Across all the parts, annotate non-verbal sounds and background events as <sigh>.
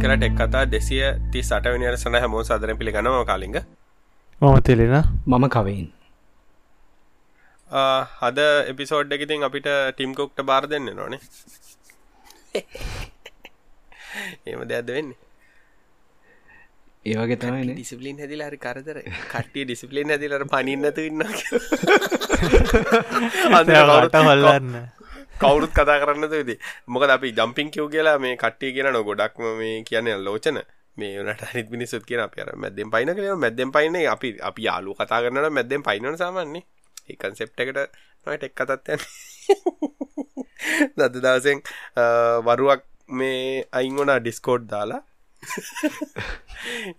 කලා ටෙක් කතා දෙසිය ති සටවනිට සන හැමෝ සදරන පිළිගනම කාලිග. මම තෙලෙන. මම කවයින් හද එපිසෝඩ් එකඉතින් අපිට ටිම්කොක්ට බාර දෙන්න නොනේ. ඒම <laughs> දෙයක්ද වෙන්නේ? ඒවගේ තමයි ඩිසිපලින් හැදිල හරි කරදර. කට්ටිය ඩිසිපලින් හැදිලට පනින්නතු ඉන්න අට හොල්ලන්න කවුරුත් කතා කරන්න ද මොකද අපි ජම්පින් කිව් කියලා මේ කට්ටිය කියන නො ගොඩක්ම මේ කියන ලෝචන. මේ වනට හරි මිනිස්සුත් කියන අප මැදෙන් පයින කල මැදෙන් පයින අපි අපි යාලු කතා කරන්න මැදෙන් පයිනන සාමන්නේ ඒකන්සෙප්ට එකට නොට එක් කතත්යන්න දද දවසෙන් වරුවක් මේ අයිංගොනා ඩිස්කෝඩ් දාලා.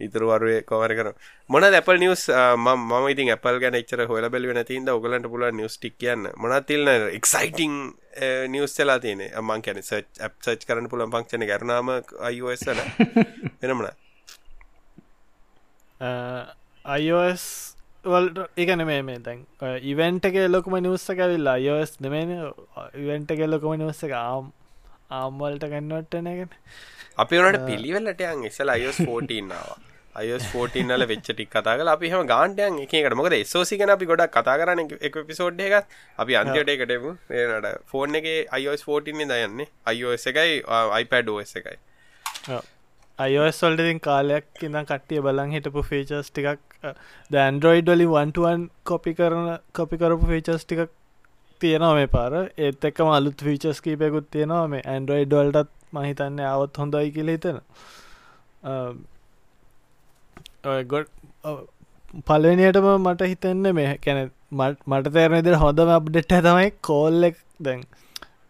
ඉතුරුවරුවේ කොමර කර මොන ඇපල් නිවස් ම ඉති අපල් ගැන එච්චර හොල බැලි නැතින්ද ඔගලන්ට පුල නිවස් ටික් කියන්න. මොන තිල්න එක්සයිටිං නිවස් වෙලා තියන අමන් කැන සච් සච් කරන පුළන් පංක්ෂණ කරනාම අයිෝස්සල වෙනමන අයිෝස් ඒකන මේ මේ දැන් ඉවෙන්ට එක ලොකම නිවස්ස කැවිල්ලා අයෝස් දෙමන ඉවෙන්ට එක ලොකම නිවස්ස එක ආම් ආම්වල්ට ගන්නවටනගෙන අපි වනට පිළිවෙල්ලට යන් ඉස්සල අයෝස් 14න්නවා අයෝස් 14ල වෙච්ච ටික් කතා කලා අපි හම ගාන්ටයන් එකකට මොකද සෝසි කෙන අපි ගොඩක් කතා කරන එක පිසෝඩ් එක අපි අන්තියට එකටමු ඒනට ෆෝන් එක අයෝස් 14 දයන්නේ අයෝස් එකයි iPad OS එකයි. අයෝස් වල්ටින් කාලයක් ඉඳම් කට්ටිය බලන් හිටපු ෆීචර්ස් ටිකක් දැන්ඩරෝයිඩ් වලින් වන්ටුවන් කොපි කරන කොපි කරපු ෆීචර්ස් ටිකක් තියෙනවා මේ පාර. ඒත් එක්කම අලුත් ෆීචර්ස් කීපයකුත් තියෙනවා. මේ ඇන්ඩරෝයිඩ් වල්ටත් මහිතන්න අවත් හොඳයි කියල හිතන. ගොඩ් පලනියටම මට හිතන්න මේ කැන මට තේරනෙදර හොඳම අප්ඩෙට් තමයි කෝල්ලෙක් දැන්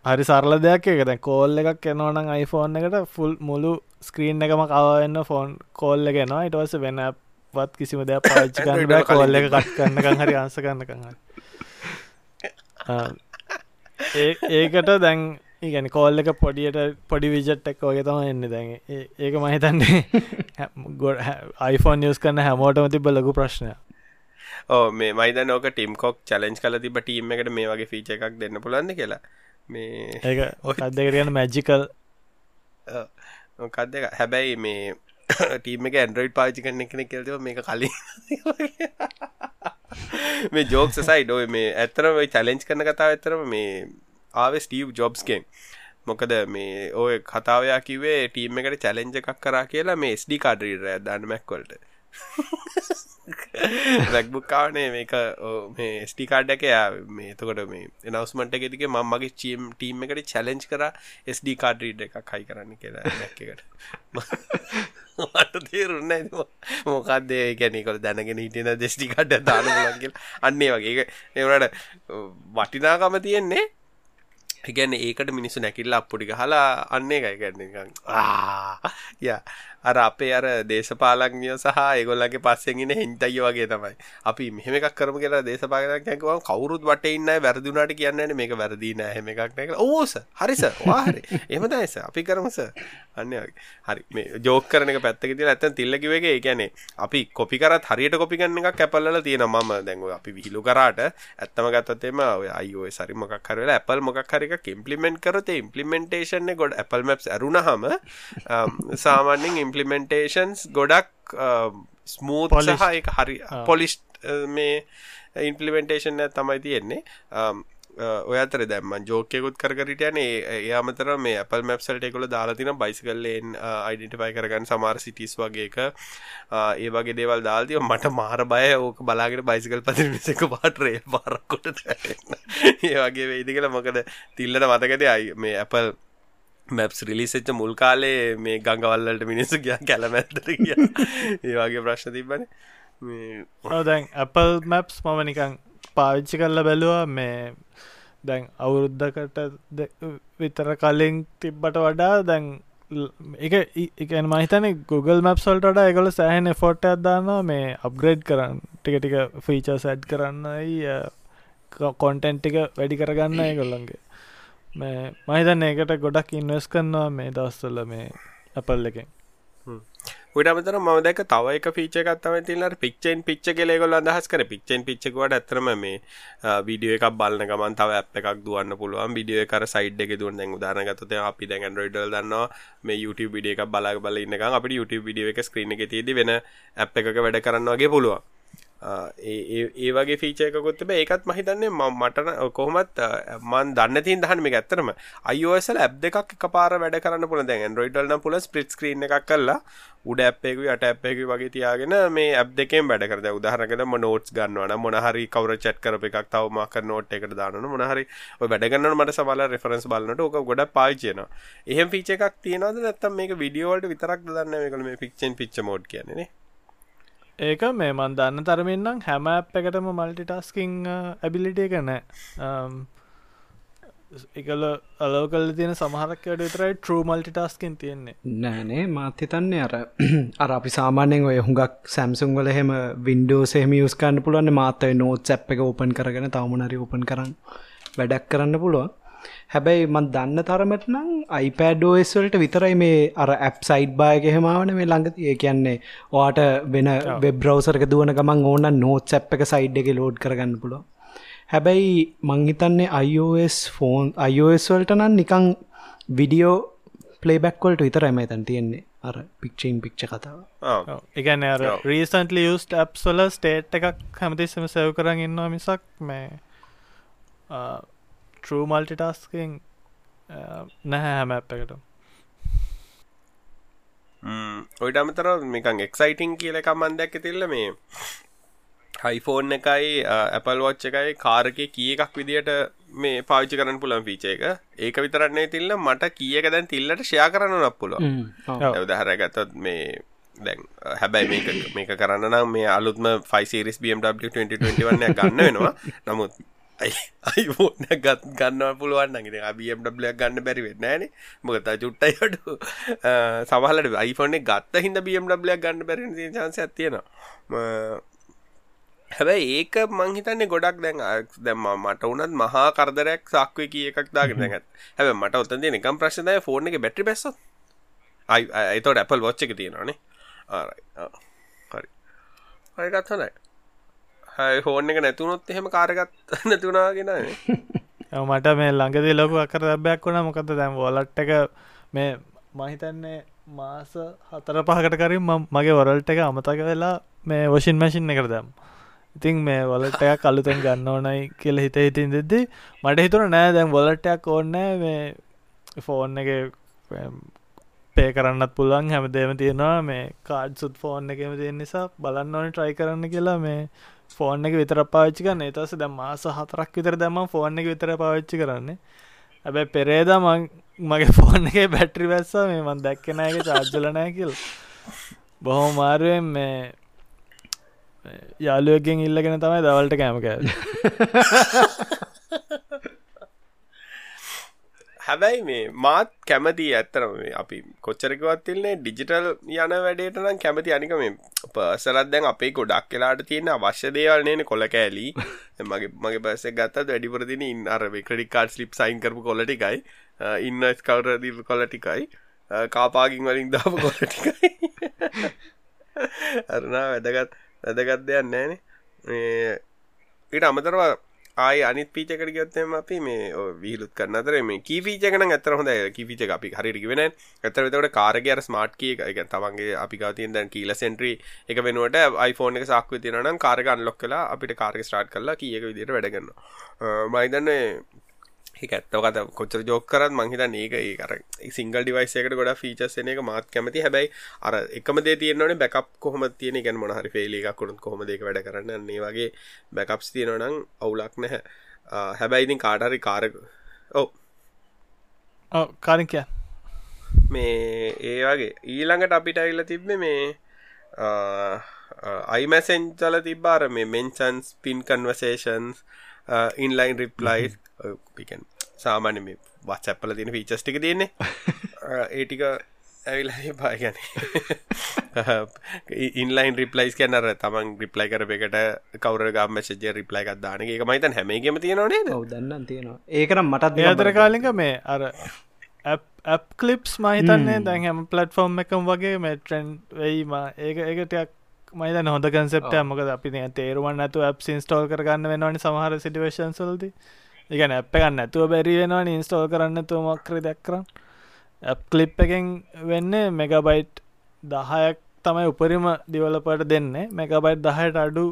හරි සරල දෙයක් එක දැන් කෝල් එකක් එනවනම් iPhoneෆෝන් එකට ෆුල් මුළු ස්ක්‍රීන් එකම කවන්න ෆෝන් කෝල්ල ගෙනවා ඉටවස වෙන වත් කිසිම දෙයක් පාච්චි <laughs> කරන්න කෝල්ල එක කට් කරන්නකං හරි අන්ස කරන්නකං <laughs> ඒකට දැන් ඒගැන කෝල් එක පොඩියට පොඩි විජට් එක් වගේ තම එන්න දැන්. ඒක මහිතන්නේ ගොඩ iPhoneෆෝන් නිියස් කරන්න හැමෝටම තිබ ලොකු ප්‍රශ්නය ඕ මේ මයිද නෝක ටිම් කොක් චලෙන්ජ් කල තිබ ටීම් එකට මේ වගේ ෆීච එකක් දෙන්න පුලන්න කියලා. මේ ඒ ඔහදකරයන මැජිකල් මොකක්ද හැබැයි මේ <laughs> ටීම එක ඇන්ඩරෝයිඩ් පාචි කන්න කෙනෙ කෙල්තව මේ කලින්. මේ ජෝක් සයි ඩෝය මේ ඇතරම චලෙන්ජ් කරන කතාව ඇතරම මේ ආව ස්ටීව් ජොබ්ස්ගෙන් මොකද මේ ඔය කතාවයා කිවේ ටීම් එකට චලෙන්ජ එකක් කරා කියලා මේ ස්ඩි කාඩරීර දන්න මැක්වලට රැක්බුක්කාවනේ මේක මේ ස්ටිකාඩ් එක මේ තකොට මේ එනවස්මට එකතික මම්මගේ චීම් ටීම් එකට චලෙන්ජ් කර ස්ඩ කාඩරීඩ එකක් හයි කරන්න කියලා දැක්කට මට තේරුන්න මොකක්දේ කැනෙකොල දැනගෙන හිටන දෙස්ටිකට දාන ලන්ගල් අන්නේ වගේ. එවනට වටිනාකම තියෙන්නේ ගැන ඒකට මිනිස්සු නැකිල්ල අපපුඩි හලා අන්නේ එකයි ගැන්න ය <laughs> අර අපේ අර දේශපාලක්ඥය සහ ඒගොල්ලගේ පස්සෙන්ගෙන හින්තයි වගේ තමයි. අපි මෙහම එකක් කරම කියලා දේශපාලකයකව කවරුත් වට ඉන්න වැරදිුණට කියන්නන මේක වැරදි නෑ හෙම එකක් නැක ඕස හරිස වාහරි එහමදයිස අපි කරමස අන්න හරි. මේ ජෝක කරන පැත්තක තිල ඇත්තන් තිල්ලකිවගේ ගැනේ අපි කොපිකරත් හරියට කොපිගන්න එකක් කැපල්ල තියෙන මම දැන්ව අපි විහිලු කරාට ඇත්තම ගත්තතෙම ඔය අයෝ සරි මොකක් කරලා ඇපල් මොකක් හරික ඉම්පලිමෙන්ට් කරත ඉම්පලිමෙන්ටේෂන් ගොඩ ඇපල් මැප් ඇරුණ හම සාමාන්‍යෙන් ඉම්පලිමෙන්ටේෂන්ස් ගොඩක් ස්මූත් සහ එක හරි පොලිස්් මේ ඉන්පලිමෙන්ටේෂන් තමයි තියෙන්නේ. ඔය අතර දැම ජෝකයකුත් කරගරිටයන ඒ අමතර මේ අපල් මැප්සල්ට එකොල දාලාතින බයිසිකල්ලෙන් අයිඩටිෆයි කරගන්න සමාර සිටිස් වගේක ඒ වගේ දේවල් දාල්තිය මට මාර බය ඕක බලාගෙන බයිසිකල් පතිරිසක පාටරේ පාරක්කොට ඒ වගේ වෙයිදි කළ මොකද? තිල්ලට මතකද අයි මේ ඇපල් මැප්ස් රිලිසච්ච මුල් කාලේ මේ ගංගවල්ලට මිනිස්සු ගිය කැලමැත්තර කිය <laughs> ඒ වගේ ප්‍රශ්න තිබන දැන් Apple මැප්ස් මම නිකං පාවිච්චි කරල බැලුවා. මේ දැන් අවුරුද්ධකට විතර කලින් තිබ්බට වඩා දැන් එක එකන මහිතන Google මැප්සල්ට එකල සෑහන ෆොට් අදදාන්නවා මේ අප්ග්‍රේඩ් කරන්න. ටික ටික ෆීචර් සැඩ් කරන්නයි කොන්ටෙන්ට් ටික වැඩි කරගන්න කොල්ලන්ගේ මේ මහිතන්න ඒකට ගොඩක් ඉන්වස් කරන්නවා මේ දවස්වල මේ අපල් එකෙන්. උටමතර ම දැක තව එක පිච්ච එකත්තම තිල්ලට පික්ෂෙන් පිච්ච කෙලෙගොල අදහස් කර. පික්ෂෙන් පිච්චකුවට ඇතරම මේ විඩිය එකක් බලන්න ගමන් තව අප එකක් දුවන්න පුළුවන්. විඩිය කර සයිඩ් එක දුවන් දැන් උදාරනගතත අපි දැන් රොයිඩල් දන්නවා මේ YouTube විඩිය එකක් බලා බල ඉන්න අපි YouTube විඩිය එක ස්ක්‍රීන එක තිේද වෙන අප එකක වැඩ කරන්න වගේ පුළුවන්. ඒ වගේ ෆීචයකොත් ඒකත් මහිතන්නේ මටන කොහොමත් මන් දන්න තින් දහන මේ ඇත්තරම අයෝසල ඇබ් දෙකක් එක පාර වැඩ කරන්න පුළ දැන් රොයිටල්න පුල ස්පිට් ස්ක්‍රීන් එකක් කල්ලා උඩ ඇප්පෙකු යට ඇප්පෙකු වගේ තියාගෙන මේ ඇබ් දෙකෙන් වැඩ කරද උදාහරකම නෝට්ස් ගන්නවන මොනහරි කවර චට් කර එකක් තවමක් නෝට් එකට දාන මොනහරි වැඩගන්න මට සබල රෙෆරන්ස් බලන්නට ඕක ගොඩ පාචයන එහෙම පිච එකක් තියෙනවද? නැත්තම් මේක විඩියෝල්ට විතරක් දන්න? මේකල මේ පික්ෂෙන් පිච්ච මෝඩ් කියන්නේ ඒක මේ මන් දන්න තරමින්නම් හැම අප් එකටම මල්ටිටස්කිං ඇබිලිට uh, එක නෑ. එකල අලෝ කල් තියෙන සමහරක්කට විතරයි ට්‍රූ මල්ටිටස්කින් තියෙන්නේ. නෑනේ මාත් හිතන්නේ අර අර අපි සාමාන්‍යෙන් ඔය හුඟක් සැම්සුන් වල එහෙම වින්ඩෝ සෙහම යස්කන්න පුළුවන් මාතයි නෝත් සැප් එක ඕපන් කරගෙන තවමනරි ඕපන් කරන්න වැඩක් කරන්න පුළුවන්. හැබැයි මන් දන්න තරමට නම් අයිපඩෝස්වලට විතරයි මේ අර ඇප් සයිඩ් බායක හෙමාවන මේ ළඟතිය කියන්නේ ඕට වෙන වෙබ්‍රවසරක දුවන ගමන් ඕන්න නෝත් සැප් එක සයිඩ් එක ලෝඩ් කරගන්න පුලො හැබැයි මංහිතන්නේ iOS ෆෝන් iOS වලට නම් නිකං විඩියෝ පලේබැක්වලට විතරයි තැන් තියෙන්නේ. අර පික්ෂයින් පික්ෂ කතාව. එකන අර රීසන්ටලි යස්ට ඇප්සොල ස්ටේට් එකක් හැමතිස්සම සැව් කරන්න ඉන්නවා මිසක් මේ ට්‍රූ මල්ටිටස්කින් නැහැ හැම එකට ඔයිට අමතර මේකන් එක්සයිටිං කියල කමන් දැක්ක තිල්ල මේ හයිෆෝන් එකයි ඇපල් වොච්ච එකයි කාරක කිය එකක් විදිට මේ පාවිච්චි කරන්න පුළන් පිච එක. ඒක විතරන්නේ තිල්ල මට කියක දැන් තිල්ලට ෂයා කරන්න නක් පුල දහර ගතත් මේ දැන් හැබැයි මේක මේක කරන්න නම් මේ අලුත්ම ෆයිසිරිස් BMW 2021 ගන්න වෙනවා. නමුත් අයිෆෝන ගත් ගන්න පුළුවන් ගේ බම්ඩලයක් ගන්න බැරිවෙ නෑන මොකත චුට්ටයිට සමහලට අයිෆෝන ගත්ත හිද බම්ඩලයක් ගන්න බැරි චන්ස ඇතියෙනවා හැබැයි ඒක මංහිතන්නේ ගොඩක් දැන් දැම මට උනත් මහා කරදරයක් සක්ව කිය එකක් දාගෙන ඇත් හැබ මට ඔත්තන් දෙ එකම් ප්‍රශ්නය ෆෝර්න එක බැටි බැස්ස අයිතෝට ඇපල් වොච්ච එක තියෙනවානේ. ආරයි හරි. හරිගත් හොනයි හෝන් එක නැතුනොත් එහෙම කාරගත් <laughs> නැතුනාගෙන <laughs> මට මේ ළඟදි ලොකු අකර දැබ්බයක් වුණ. මොකද දැම් වොලට් එක මේ මහිතන්නේ මාස හතර පහකට කරින් මගේ වොරල්ට එක අමතක වෙලා මේ වශින් මැසින් එකට දැම් ඉතින් මේ වලටයක් කලුතෙන් ගන්න ඕනයි කියල හිත හිතින් දෙද්දි මට හිතුර නෑ දැම් වොලටයක් ඕන්න මේ ෆෝන් එක පේ කරන්නත් පුළුවන්. හැමදේම තියෙනවා මේ කාඩ් සුත් ෆෝන් එකම තියෙන නිසා බලන්න ඕන ට්‍රයි කරන්න කියලා මේ ෆෝන් එක විතර පාච්චි කරන්න. ඒතස දැ මාස හතරක් විතර දැම ෆෝන් එක විතර පාච්චි කරන්නේ. ඇබැ පෙරේද මගේ ෆෝන් එක බැට්‍රි වැස්ස මේ මන් දැක්කෙනයක චාර්ජලනෑ කියල්. බොහෝ මාරුවෙන් මේ යාලුවගෙන් ඉල්ලගෙන තමයි දවල්ට කෑමකෑ <laughs> හැබැයි මේ මාත් කැමති ඇත්තරම අපි කොච්චරකවත් තිල්න්නේ ඩිජිටල් යන වැඩේට නම් කැමති අනික මේ පර්සලත් දැන් අපේ ගොඩක් කියලාට තියෙන අවශ්‍ය දේවල් නේන කොල. කෑලි මගේ මගේ පස්ස ගත්තත් වැඩිපුරදින ඉන්න අරේ ක්‍රඩිකාඩ් ලිප් සයින් කරපු කොලටිකයි ඉන්න ස්කවර දී කොලටිකයි කාපාගින් වලින් දාපු කොලටිකයි <laughs> අරනා වැදගත් වැදගත් දෙයක් නෑනේ ඊට අමතරවා ආය අනිත් පීචකට ගත්තම අපි මේ විහිලුත් කරන්න අතර මේ කීපීචකන ඇතර හොඳ කිපිච අපි හරිටි වෙන ඇතර වෙතකට කාරගර ස්මාර්ට් කිය එක. තමන්ගේ අපි ගතින් දැන් කියල සෙන්ට්‍රී එක වෙනුවට iPhoneෆෝන් එක සක්ව තිනනම් කාරගන්න ලොක් කලා අපිට කාරක ස්ටාර්ට් කරලා කියක විදිට වැඩගන්න මයිදන්නේ ඇත්තකත කොච්චර ජෝක් කරත් මංහිත ඒක ඒකර සිංගල් ඩිවයිසයකට ගොඩ ෆීචස්සන එක මාත් කැමති. හැබැයි අර එකම දේ තියනවන බැකප් කොහම තියෙන ගැන මොනහරි ෆේලි එකක් කොරුත් කොහොම දෙක වැඩ කරන්න? ඒ වගේ බැකප්ස් තියෙනවනම් අවුලක් නැහැ. හැබැයිඉතින් කාටහරි කාරක ඔව. කාරිකය මේ ඒ වගේ. ඊළඟට අපිට ඇල්ල තිබ්බ මේ අයිමැසෙන් චල තිබ්බාර මේ මෙන්චන්ස් පින් කන්වසේෂන්ස් ඉන්ලයින් රිප්ලයිස් පිකන් සාමාන්‍ය මේ වත්සැප්පල තියෙන ෆීචස්ටික තියෙන්නේ. ඒටික ඇවිලා පාගැන ඉන්ලයින් රිප්ලයිස් කැනර තමන් රිප්ලයි කර එකට කවර ගම් මසජ රිප්ලයි එකක් දාන එක. මයිතන් හැමේගම තියෙනවනේ දන්න තියෙනවා. ඒකනම් මටත් අතර කාලික මේ අර ඇප් කලිප්ස් මහිතන්නේ දැන් හැම පලටෆෝර්ම් එකම් වගේ මෙට්‍රෙන්් වෙයිම ඒක ඒකටයක් මයිත හොඳ කන්සෙප්ට මොකද අපි තේරුවන් ඇතු ඇප් ඉන්ස්ටෝල් කරගන්න වෙනවානි සමහර සිටිවේශන් සල්ද ඉගන ඇප් එකන්න ඇතුව බැරි වෙනවා ඉන්ස්ටෝල් කරන්න තු මක්‍ර දැක්කරම් ඇප් කලිප් එකෙන් වෙන්නේ මෙගබයිට් දහයක් තමයි උපරිම දිවලපට දෙන්නේ. මෙගබයිට් දහයට අඩු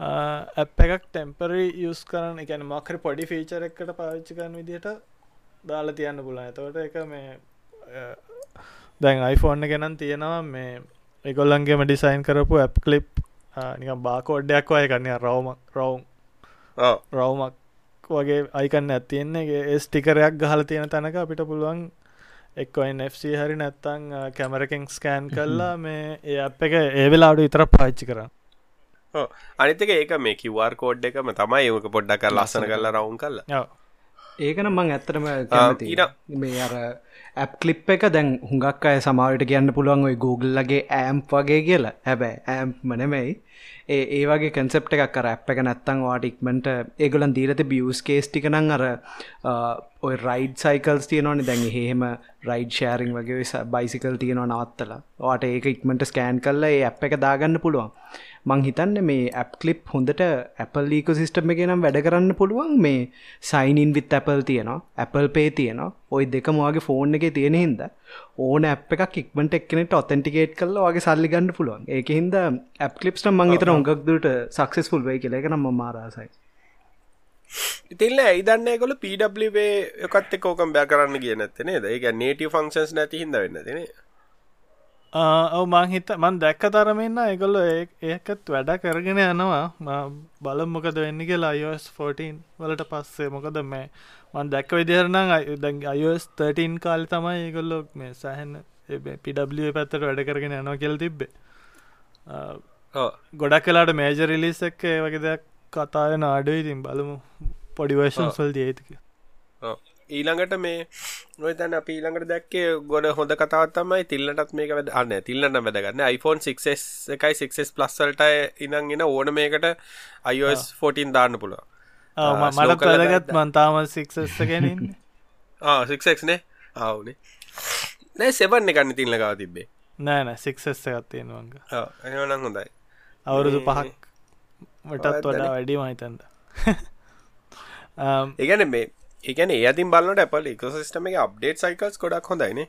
ඇප් එකක් ටෙම්පරි යස් කරන එකන මක්‍ර පොඩි ෆීචර එකට පාවිච්චි කරන විදිහට දාලා තියන්න පුලා ඇතවට එක මේ දැන් iPhoneෆෝන් ගෙනන් තියෙනවා මේ එකොල්ලන්ගේම ඩිසයින් කරපු ඇප් කලිප් නික බාකෝඩ්ඩයක් වය කන්න රවම රවුම් රවමක් වගේ අයිකන්න ඇතියෙන්නේ ඒ ස්ටිකරයක් ගහල තියෙන තැනක අපිට පුළුවන් එක්කොයින් FC හරි නැත්තං කැමරකින් ස්කෑන් කල්ලා මේ ඒ අප එක ඒවෙලාඩු ඉතර පාච්චි කරන්න. අනිතක ඒක මේ කිවර් කෝඩ් එකම තමයි ඒක පොඩ්ඩක් කර ලස්සන කරලා රවුන් කල්ලා ඒකන මං ඇත්තරම මේ අර ඇප් කලිප් එක දැන් හුඟක් අය සමාවට කියන්න පුළුවන් ඔයි Googleලගේ ඇම්ප් වගේ කියලා. හැබැයි ඇම්ප් මනෙමයි ඒ ඒ වගේ කන්සෙප් එකක් කර ඇප් එක නැත්තං වාටික්මට ඒගොලන් දීලත බියස් කේස්ටික නං අර ඔය රයිඩ් සයිකල්ස් තියනවන. දැන් එහෙම රයිඩ් ෂෑරිං වගේ බයිසිකල් තියෙනවා නවත්තලා. වාට ඒක ඉක්මට ස්කෑන් කල්ල ඒ ඇප් එක දාගන්න පුළුවන්. මං හිතන්න මේ ඇප් කලිප් හොඳට Apple ලීකෝ සිිස්ටම් එක නම් වැඩ කරන්න පුළුවන්. මේ සයින්න් විත් Apple තියෙනවා. Apple පේ තියෙනවා. ඔයි දෙක මගේ ෆෝන් එක තියෙන හින්ද. ඕන ඇප් එකක් ඉක්මට එක්නෙට ඔතෙන්ටිකේට් කල්ල වගේ සල්ලි ගන්න පුළුවන්. ඒක හින්ද ඇප් කලිප්ට මං හිතන උගක්දුට සක්සෙස්ෆුල් වේ කියල. එක නම් මාරසයි ඉතිල්ල ඇයිදන්න කොල පඩේ එකත් කෝකම් බෑ කරන්න කිය නැත්තනේ ඒක නේට ෆංක්ෂන්ස් නැති හිද වෙන්න තිනේ ඔව මං හිත මන් දැක්ක තරමන්න එකගොල්ල ඒකත් වැඩ කරගෙන යනවා. බල මොකද වෙන්න කියලා අයිස් 14 වලට පස්සේ මොකද මේ මන් දැක්ක විදිහරනම් අයිස් 13 කාලි තමයි ඒගොල්ලො මේ සැහන්න පිඩ පැත්තට වැඩ කරගෙන යනවා කෙල් තිබ්බේ. ගොඩක් කලාට මේජ රිලිස් එක්ක වගේ දෙයක් කතාය නාඩුව ඉතින් බලමු පොඩිවර්ෂන් සල් දියතික ඊළඟට මේ නොතැන අප ඊළඟට දැක්කේ ගොඩ හොඳ කතාවත් තමයි තිල්ලටත් මේක වැද අන්න තිල්ලන්න වැදගන්න iPhone 6s එකයි 6s ප්ලස්වලට ඉනං එන ඕන මේකට iOS 14 දාන්න පුළුව මට වැදගත් මන්තාම 6ගැනන්න ආක්නේ ආවනේ නෑ? සෙවන්න එකන්න තිල්ල ගව තිබේ නෑ නෑ 6s එකත්තියෙනවංග එනම් හොඳයි. අවුරුදු පහක් මටත් වඩා වැඩි මහිතන්ද ඒගැන මේ එකන ඒතින් බලන්නට ඇපල් එකසිස්ටම එක අප්ඩේට් සයිකල්ස් ගොඩක් හොඳයින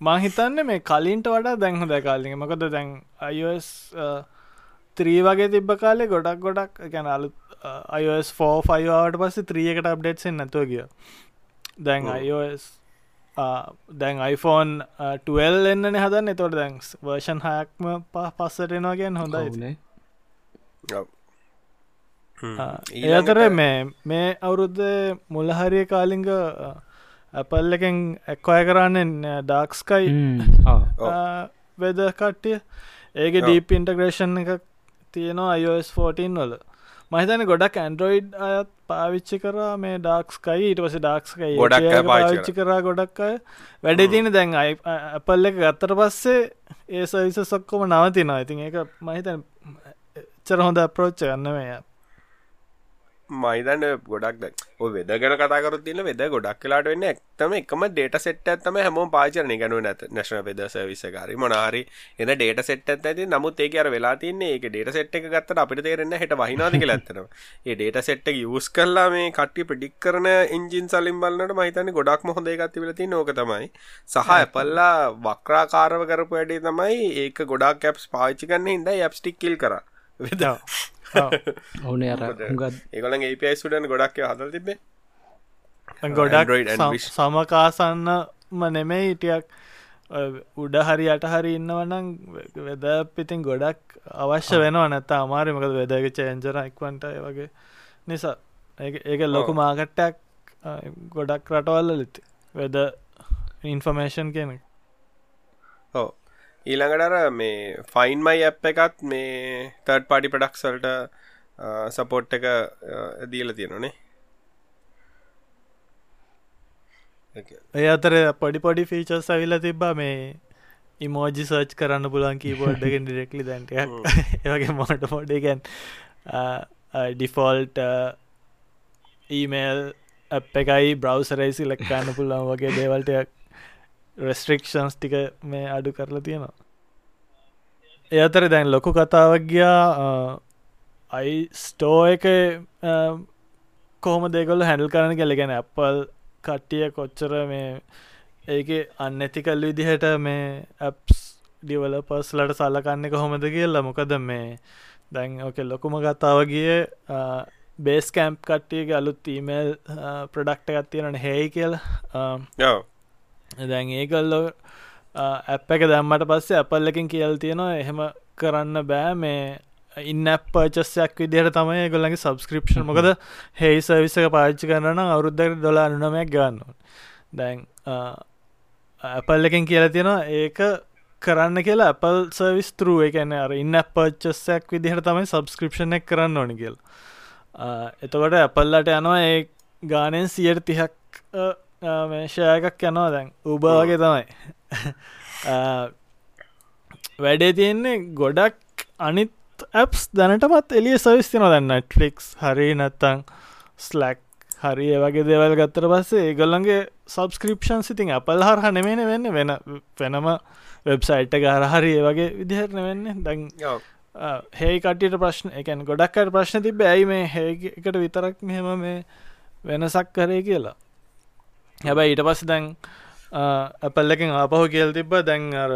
මහිතන්න මේ කලින්ට වඩා දැන්හ දැකාලිය මකද දැන් අයිස් ත්‍රී වගේ තිබ්බ කාලේ ගොඩක් ගොඩක් ගැන අලු අයිස් ෆෝ ෆයිවාට පස්සේ ත්‍රියකට අප්ඩේට්සෙන් නැතුව කිය දැන් අයිස් දැන් iPhone 12 එන්නන හදන්න. එතොට දැන්ස් වර්ෂන් හයක්ම පස්සටෙනවාගෙන් හොඳයි. ඒතර මේ මේ අවුරුද්ධ මුලහරිය කාලිංග ඇපල් එකෙන් ඇක්වය කරන්නෙන් ඩාක්ස්කයි වෙද කට්ටිය. ඒක ඩීප ඉන්ටග්‍රේෂන් එක තියෙනවා අයිෝස් 14 වල මහිතන ගොඩක් ඇන්ඩරෝයිඩ් අයත් පාවිච්චි කරා මේ ඩාක්ස්කයි ඊට පස ඩාක්ස්කයි ගොඩක් පාවිච්චි කරා. ගොඩක් අය. වැඩ තින දැන් ඇපල් එක ගත්තර පස්සේ ඒ සවිස සොක්කොම නවතිනවා. ඉතින් ඒක මහිතන චර හොඳ අප්‍රෝච්ච ගන්න මේ මයිදන්න ගොඩක් වෙද ගැන කතාකරු තින වෙද ගොඩක් කලාට වෙන්න එක්තම එකම ඩේට සෙට් ඇත්තම හැම පාචන ගැනු නැත නැශන පෙද සවිසකාරි මොනාහරි එන ඩේට සෙට් ඇති නමුත් ඒක අර වෙලා තින්නේ ඒක ඩේට සෙට් එක ගත්තට අපිට තේරෙන්න හට වහිනාදික ඇත්තන ඒ ඩේට සෙට් එක යස් කරලා මේ කට්ටි පිඩික් කරන ඉංජින් සලින් බලන්නට මහිතන්න ගොඩක් මොහොද එකත් වෙලති නෝක තමයි. සහ ඇපල්ලා වක්‍රාකාරව කරපු වැඩේ තමයි ඒක ගොඩක් කැප්ස් පාච්චි කන්න හිද ඇප්ස්ටික්කිල් කර. වෙදා ඕන <laughs> අර ඒගොලන් ඒපයි සුඩන් ගොඩක් හදල් තිබේ ගොඩක් සමකාසන්නම නෙමෙයි ඉටියක් උඩ හරි අට හරි ඉන්නවනම් වෙද පිතින් ගොඩක් අවශ්‍ය වෙනවා නැත්ත අමාරි මකද වෙදග චේන්ජර එක්වන්ට වගේ නිසා. ඒක ලොකු මාකට්ටක් ගොඩක් රටවල්ල ලිති වෙද ඉන්ෆර්මේෂන් කෙනෙක් ඕ ඊළඟටර මේ ෆයින්මයි ඇප් එකත් මේ තර්ඩ් පාඩි පඩක්සල්ට සපෝට් එක දීල තියෙනනේ ඒ අතර පොඩි පොඩි ෆීචර්ස් ඇවිල තිබ්බා මේ ඉමෝජි සර්ච් කරන්න පුලන් කීබෝඩ්ඩගෙන් ඩිරෙක්ලි දැන්ට ඒවගේ මොට පොඩිගැන් ඩිෆෝල්ට ඊමේල් අප එකයි බ්‍රව්සරයි සිලක්කාන්න පුල්ලන් වගේ දේවල්ටයක් රෙස්ට්‍රික්ෂන්ස් ටික මේ අඩු කරලා තියෙනවා. ඒ අතර දැන් ලොකු කතාවක් ගියා අයි ස්ටෝ එක කොහොම දෙකොල්ල හැඩල් කරන කෙලගෙන ඇපල් කට්ටිය කොච්චර මේ ඒක අන්නඇතිකල් විදිහට මේ ඇප්ස් ඩිවලපස්ලට සල්ලකන්න කොහොමද කියලා. මොකද මේ දැන් ඕක ලොකුම කතාව ගිය බේස් කැම්ප් කට්ටියගේ අලුත් ඊමේල් ප්‍රඩක්ට ගත්තියන හෙයි කියල. දැන් ඒකල්ලෝ ඇප් එක දැම්මට පස්සේ ඇපල්ලකින් කියල් තියෙනවා එහෙම කරන්න බෑ. මේ ඉන්න පර්චස්යක් විදිහට තමයි ගොල්ලගේ සබස්ක්‍රපෂන් මොකද හෙයි සවිසක පාච්චි කරන අවුරුද්ධකට දොලා අනුනමයක් ගන්න දැන් ඇපල් එකෙන් කියලා තියෙනවා ඒක කරන්න කියලා ඇපල් සර්විස් තරුව එකන අර ඉන්න පර්චස්සයක් විදිහට තමයි සබස්ක්‍රපෂණ එක කරන්න ඕනි කියල්. එතකොට ඇපල්ලට යනවා ඒ ගානෙන් සියට තිහක් මේශය එකක් යනවා දැන්. උබාගේ තමයි. <laughs> වැඩේ තියෙන්නේ ගොඩක් අනිත් ඇප්ස් දැනටමත් එලිය සවිස් තින දැන්න ට්ලික්ස් හරි නැත්තං ස්ලැක් හරි වගේ දේවල් ගත්තර පස්සේ ඒගොල්ලන්ගේ සබස්ක්‍රපෂන් සිතින් අපල් හරහ නෙමෙන වෙන්න. වෙන වෙනම වෙබ්සයිට් ගහර හරි වගේ විදිහරන වෙන්න දැන් හේ කටියට ප්‍රශ්න එකන් ගොඩක්කට ප්‍රශ්න තිබ ඇයි මේ හේකට විතරක් මෙහෙම මේ වෙනසක් කරේ කියලා හැබැයි ඊට පස්ස දැන් ඇපල්ලකින් ආපහු කියල් තිබ්බ. දැන් අර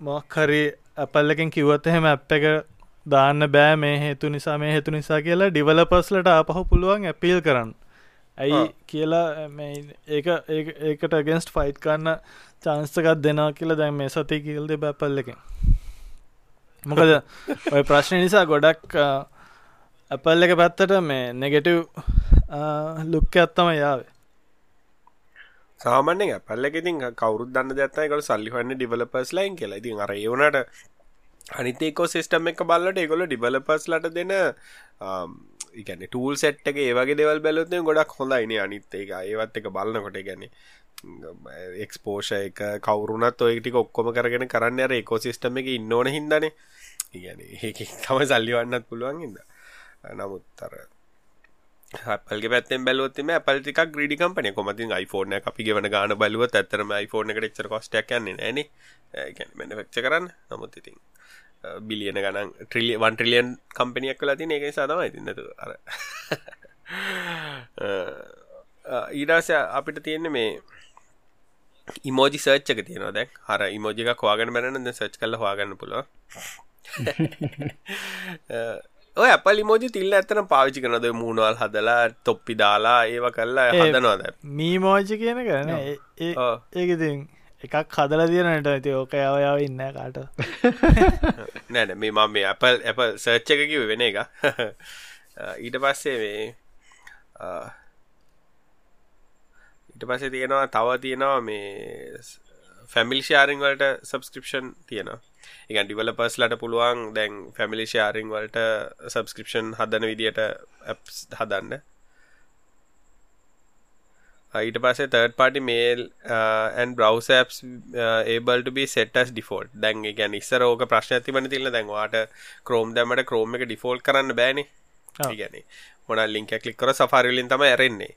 මොක්හරි ඇපල්ලකින් කිව්වත් එහෙම ඇප් එක දාන්න බෑ. මේ හේතු නිසා මේ හේතු නිසා කියලා ඩිවලපස්ලට ආපහු පුළුවන් ඇපිල් කරන්න. ඇයි කියලා ඒක ඒකට ගෙන්ස්ට ෆයිට් කරන්න චාන්ස්තකත් දෙනා කියලා දැන් මේ සති කියල්ද බැපල්ල එක මොකද <laughs> ඔය ප්‍රශ්න නිසා ගොඩක් ඇපල් එක පැත්තට මේ නෙගෙටව් ලුක්ක ඇත්තම යාවේ සාමාන්‍යෙන් පල්ල ඉතින් කවරුත් දන්න දත්තයිකට සල්ලිහන්න ඩිවලපස් ලයින් කියලා. ඉතින් අර ඒවනට අනිතේකෝ සිස්ටම් එක බල්ලට ඒගොල ඩිවලපස් ලට දෙන um, ඉගැන ටූල් සෙට්ක ඒවගේ දෙවල් බැලොත්ය ගොඩක් හොඳයින අනිත් එක. ඒවත් එක බලන්නකොට ගැන එක්ස්පෝෂ එක කවරුනත් ඔයටික ඔක්කොම කරගෙන කරන්න අර එකෝ සිස්ටම එක ඉන්නඕන හිදන ඉගැන ඒ තම සල්ලිවන්නත් පුළුවන් හිද නමුත්තර පල්ගේ පැත්තෙන් බැලුවත්ම පල්ටික ග්‍රඩි කම්පන කොමති iPhone අපි ගෙවන ගාන බලුවත් ඇතරම iPhone එකට එච්චර කොස්ටක් යන්නේ නෑන මෙන වෙක්ච කරන්න. නමුත් ඉතින් බිලියන ගනන් ට්‍රිලිය වන් ට්‍රිලියන් කම්පනියක් කලා තින එක සතම ඉතින්නතු අර. <laughs> ඊඩාස අපිට තියෙන්නේ මේ ඉමෝජි සර්ච්චක තියෙනවා. දැක් හර ඉමෝජික හවාගෙන බැරන සච් කල හවාගන්න පුල ඔය අපලි මෝජි තිල්ල ඇතන පාවිචි කරනද මූුණවල් හදලා තොප්පි දාලා ඒව කල්ලා හදනවාද? මී මෝජි කියන කරන ඒකති එකක් හදල තියනට ඇති ඕක යවයාව ඉන්න කාට <laughs> නෑන මේ මම මේ අපල් ඇප සර්ච්ච එක කිව වෙන එක. <laughs> ඊට පස්සේ මේ ඊට පස්සේ තියෙනවා තව තියෙනවා මේ ෆැමිලි ශාරිං වලට සබස්ක්‍රපෂන් තියෙනවා එක ඩිවලපස්ලට පුළුවන් දැන් ෆැමිලි ශාරිං වලට සබස්ක්‍රපෂන් හදන විදියට හදන්න. ඊට පසේ third party mail and browser apps ඒබල්ට be set as default දැන් ගැන ඉස්සර ඕක ප්‍රශ්න ඇතිබන තිල්ල දැන්වාට කරෝම් දැමට කරෝම එක ඩිෆෝල්් කරන්න බෑනේ. ගැන මොන ලින්ක කලික්කර සෆාරිලින් තම ඇරෙන්නේ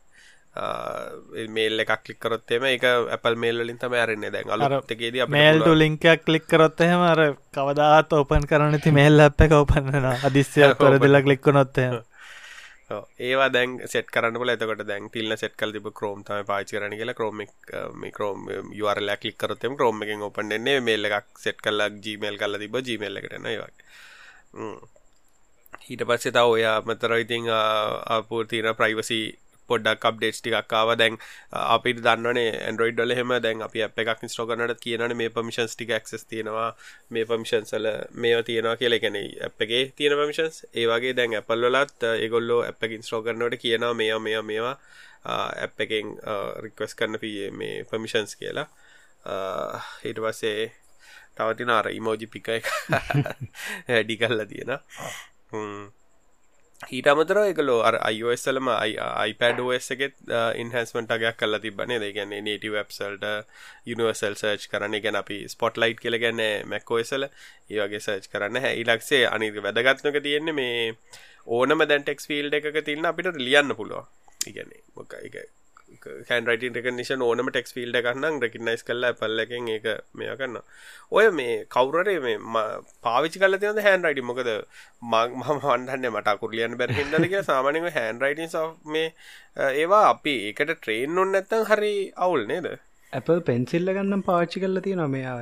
මේල් එකක් කලික්කරොත්තේම එක ඇපල් මේල්ලින් තම ඇරන්නේ දැන් අලුත්තකේද මේල්ට ලිංකයක් කලික්කරොත් එහෙම අර කවදාත් ඕපන් කරන ති මේල් අප එක ඔපන්නන අදිස්්‍යයක් කර දෙලා කලික්ක නොත්තය ඒවා දැන් සෙට කරන්න එතකට දැන් තිල්න සෙට කල් තිබ කරෝම් තම පාචි කරන කියලා කරෝමික් මිකරෝම් යුවර ලැක්ලික් කරතම කරෝම එකෙන් ඔපන්න්නේ මේල් එකක් සෙට් කල්ලක් ජීමේල් කල්ල තිබ ජීමේල් එකටන ඒවක් ඊට පස්සේ තව ඔයා මතර ඉතිං අපූතින ප්‍රයිවසි පොඩ්ඩක් අප්ඩේට් ටිකක්කාව දැන් අපිට දන්නවනේ ඇන්ඩරෝයිඩ් වල එහෙම දැන් අපි අප එකක් ඉන්ස්ටෝ කරනට කියනවනේ මේ පර්මිෂන්ස් ටික ඇක්සස් තියෙනවා. මේ පර්මිෂන්ස් වල මේවා තියෙනවා කියලා. ඇප් එකේ තියෙන පර්මිෂන්ස් ඒ වගේ දැන් වලත් ඒගොල්ලෝ ඉන්ස්ටෝ කරනකොට කියනවා මේවා මේවා මේවා. ඇප් එකෙන් රික්වෙස්ට් කරන්න මේ පර්මිෂන්ස් කියලා. ඊට පස්සේ තවතින අර ඉමෝජි පික එක. <laughs> වැඩි කල්ලා තියෙනවා ඊට අමතර එකලෝ අර අයිෝස්සලම අයිපඩෝස් uh, එකෙත් ඉන්හන්ස්මට අගයක් කල්ල තිබනේ දෙගැන්නේ නේටි වෙබ්සල්ට යනිවර්සල් සර්ච් කරන ගැන අපි ස්පොට් ලයිට් කියල ගැන්න මැක්කෝසල ඒවගේ සර්ච් කරන්න. හැ ඉලක්සේ අනික වැදගත්නක තියෙන්නේ මේ ඕනම දැන්ටෙක්ස් ෆිල්ඩ එක තින්න අපිට ලියන්න පුළුව ඉගැන මොක එක කැන්රයිට රකනිෂන් ඕනම ටෙක්ස් ෆිල්ඩ කන්නම් රෙකනයිස් කල්ල පල්ලකින් ඒක මෙය කන්න ඔය මේ කවුරරේ මේ පාවිචි කල තියද හැන් රයිටි මොකද මං මහන්හන්න මට කුරලියන් බැරහිදල කිය සාමානක හැන් රයිටන් මේ ඒවා අපි ඒකට ට්‍රේන් නොන්න නැත්තන් හරි අවුල් නේද? Apple පෙන්සිල්ල ගන්නම් පාච්චි කල්ල තියෙන මේ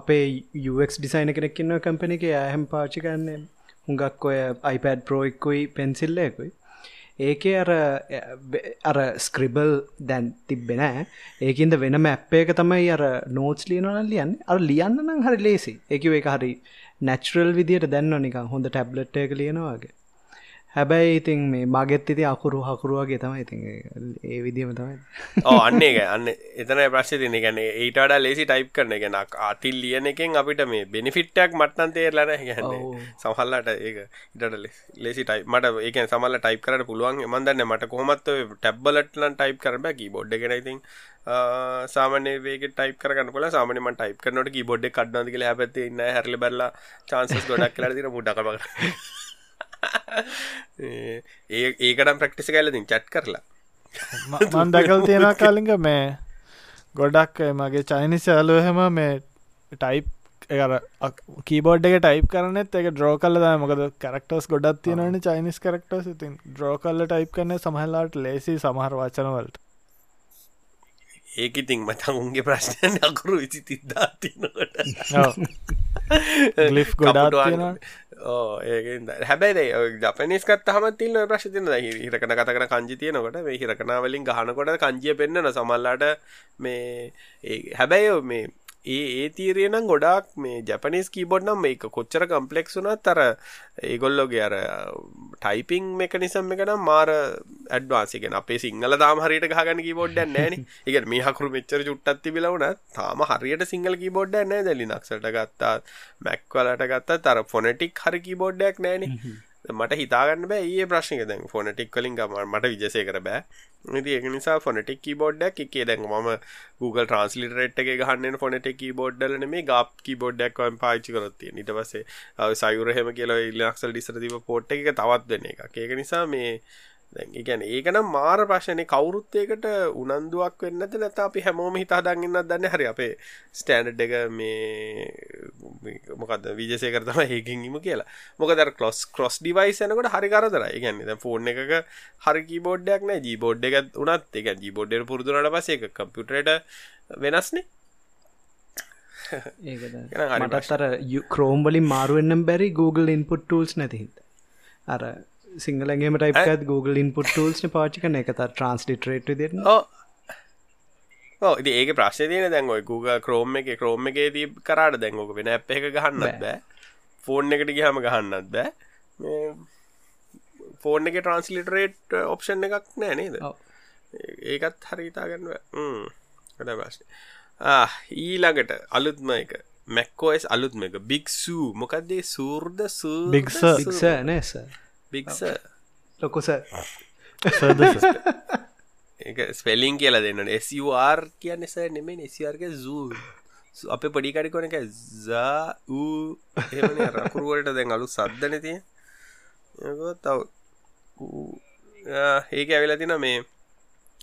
අපේ UX ඩිසයින කෙනෙක්කින්න කම්පන එක. ඇහැම් පාචි කන්නේ හුඟක් ඔය iPad ප්‍රෝයික්කුයි පෙන්සිල්ලයකුයි ඒකේ අර අර ස්ක්‍රිබල් දැන් තිබෙන ඒකින්ද වෙනම ඇප්පයක තමයි අර නෝටස් ලියනවන ලියන්න. අර ලියන්න නම් හරි ලේසි එකව එක හරි නැචරල් විදියට දැන්න නික හොඳ ටැබ්ලට් එක ලියනවාගේ හැබැයි ඉතින් මේ මගෙත් ඉති අකුරු හකුරුවගේ තම ඉතින් ඒ විදිම තමයි. අන්නේ අන්න එතන ප්‍රශ්ය තින ගැන ඒටඩ ලේසි ටයිප් කරන ගෙන අතිල් ලියන එකෙන් අපිට මේ බෙනිෆිට්ටක් මට්නන් තේරලන ගැන්න සහල්ලට ඒක ඉටට ලේසි ටයි මට ඒක සමල්ල ටයිප් කරට පුළුවන්. මන්දන්න මට කොහමත් ටැබ්බලටලන් ටයිප් කරබ කීබොඩ් ගෙනයිතින් සාමන වේ ටයිප කරන්න ල සාමනම ටයිප කරනට බොඩ් කඩ්නද කියලා හැපති ඉන්න හැරලි බරලා චාන්සස් ගොඩක් කලදින මුඩක්බ ඒ ඒකටම් ප්‍රක්ටිස කැලදින් චට් කරලා මන් දැකල් තියෙන කාලිග මේ ගොඩක් මගේ චයිනිස් යාලුවහෙම මේ ටයිප් එර කීබෝඩ් එක ටයිප් කරනෙත් එක ඩ්‍රෝ කල්ල දා මොකද කරක්ටර්ස් ගොඩත් තියෙනන චයිනිස් කරක්ටර්ස් ඉතින් ඩ්‍රෝ කල්ල ටයිප් කරන සමහලාට ලේසි සමහර වචනවලට ඒක ඉතින් මතන් උන්ගේ ප්‍රශ්නයන් අකුරු විසි තිද්දා තිනට ගලිෆ් ගොඩාත් තියෙනවා ඒ හැබැයි ජපනිස්කත් හම තිල්න ප්‍රශ් තින හිරකන කතකන කංජි තියනකොට මේ හිරකනාවලින් ගහනකොට කංජිය පෙන්න්නන සමල්ලාට මේ හැබැයි මේ ඒ ඒ තීරයනම් ගොඩක් මේ ජැපනිස් කීබොඩ් නම් මේක කොච්චර කම්පලෙක්ස් වුනත් අර ඒගොල්ලොගේ අර uh, ටයිපිං මෙකනිසම් එක නම් මාර ඇඩ්වාන්සිගෙන අපේ සිංහල තාම හරියට ගහගන්න කීබෝඩ් නෑන එක මේ හකුරු මෙච්චර චුට්ටත් තිබිලවුන තාම හරියට සිංහල කීබෝඩ් නෑ දැලි නක්සට ගත්තා මැක්වලට ගත්තා තර ෆොනටික් හරි කීබෝඩ්ඩයක් නෑන මට හිතාගන්න බෑ ඒ ප්‍රශ්නික දැන් ෆොනටික් කලින් ගම මට විජසය කර බෑ. ඉති ඒක නිසා ෆොනටික් කීබෝඩ්ඩක් එකේ දැන් ම Google ට්‍රන්ස්ලිටරට් එක ගහන්න ෆොනට කීබෝඩ්ඩලන මේ ගප් කීබෝඩ්ඩක් පාචි කරත්තිය නිට පසේ සයුරහෙම කියල ඉල්ලක්සල් ඩිසර තිබ පොට් එක තවත් දෙන්න එක ඒක නිසා මේ ගැන ඒකනම් මාර ප්‍රශ්නය කවුරුත්තයකට උනන්දුවක් වෙන්නද නැත අපි හැමෝම හිතාදන්නන්න දන්න හරි අපේ ස්ටෑන්ඩ් එක මේ මොකද විජසය කරතම ඒකින්ම කියලා. මොකද කොස් ඩිවයිස් යනකට හරි කරදර ගැන්න ෆෝන් එක <laughs> හරි කීබෝඩ්ඩයක් නෑ ජීබෝඩ් එක උනත් එක ජීබෝඩ්ඩ පුරදුනට පසේ එක කම්පියුටරට වෙනස්නේ. ඒටත්තර ක්‍රෝම්බලින් මාරුවෙන්නම් බැරි Google ඉන්පුට් ටල්ස් නැතිහිත අර සිංහලගේම ටයිපත් Google ඉන්පුට ටල්ස්න පාචි කන එක ට්‍රන්ස්ලිටරේට දෙන්න ඉති ඒක ප්‍රශ්ය තියන දැන්ගොයි Google ක්‍රෝම් එක ක්‍රෝම් එක දී කරාට දැන්ගෝක වෙන අප එක ගහන්නත් බෑ. ෆෝන් එකට ගහම ගහන්නත් බෑ. ෆෝන් එක ට්‍රන්ස්ලිටරේට් ඔප්ෂන් එකක් නෑ නේද? ඒකත් හරිතාගන්න කට ප්‍රශ්න. ඊළඟට අලුත්ම එක. මැක්කෝස් අලුත්ම එක. බික්සූ මොකක්දේ සූර්ද සූ බික්ස බික්ස නෑස බික්ස ලොකුස <laughs> ඒක ස්පෙලිං කියලා දෙන්න ස්ර් කියන්න ස නෙමේ ස්රක සූ අප පඩිකඩිකොන එක සා වූ රකුරුවලට දැන් අලු සද්ධන තිය තව ඒක ඇවෙලා තින මේ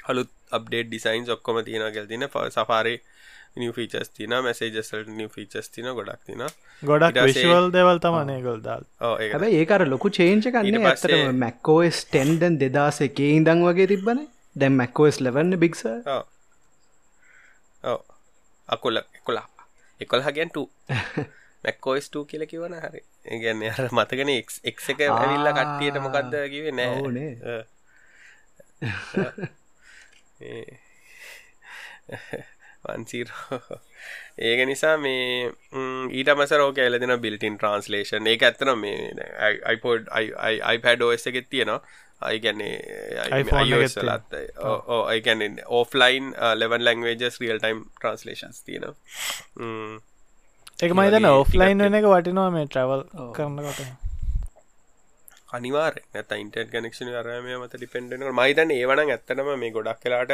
හලුත් අප්ඩේට් ඩිසයින්ස් ඔක්කොම තියෙන ගෙල් තින සපාරේ නිව ෆීචස් තින මැසේජසල් නිව ෆීචස් තින ගොඩක් තින ගොඩක් විශවල් දෙවල් තමනේ ගොල්දාල් හැබ ඒකර ලොකු චේංච කන්න ඇත්තට මැක්කෝස් ටෙන්ඩන් දෙදස එකේ ඉදං වගේ තිබන දැම් මැක්කෝස් ලවන්න බික්ස අකුල එකොලා. එකොල් හගෙන්ට මැක්කෝස්ටූ කියල කිවන හරි. ඒගැන්න අර මතගෙන එක් එක ඇවිල්ල කට්ටියට මොකක්ද කිවේ නෑ <laughs> <laughs> වන්සීරෝ ඒක නිසා මේ ඊට මසරෝක ඇලදින බිල්ටින් ට්‍රන්ස්ලේෂන් ඒ ඇත්තන මේ අයිපෝඩ් අයිපඩ ෝස් එකෙත් තියෙනවා. අයිගැන්නේ ලත් ඕයිගැන offline eleven languages real time translations තියෙනවා. එක මයිතන ඕෆ්ලයින් වෙන එක වටිනවා මේ ට්‍රවල් කරනකොට අනිවාර ඇත ඉන්ටර් කනෙක්ෂන අරමය මත ඩිපෙන්ඩන මහිතන් ඒවන ඇත්තනම මේ ගොඩක් කලාට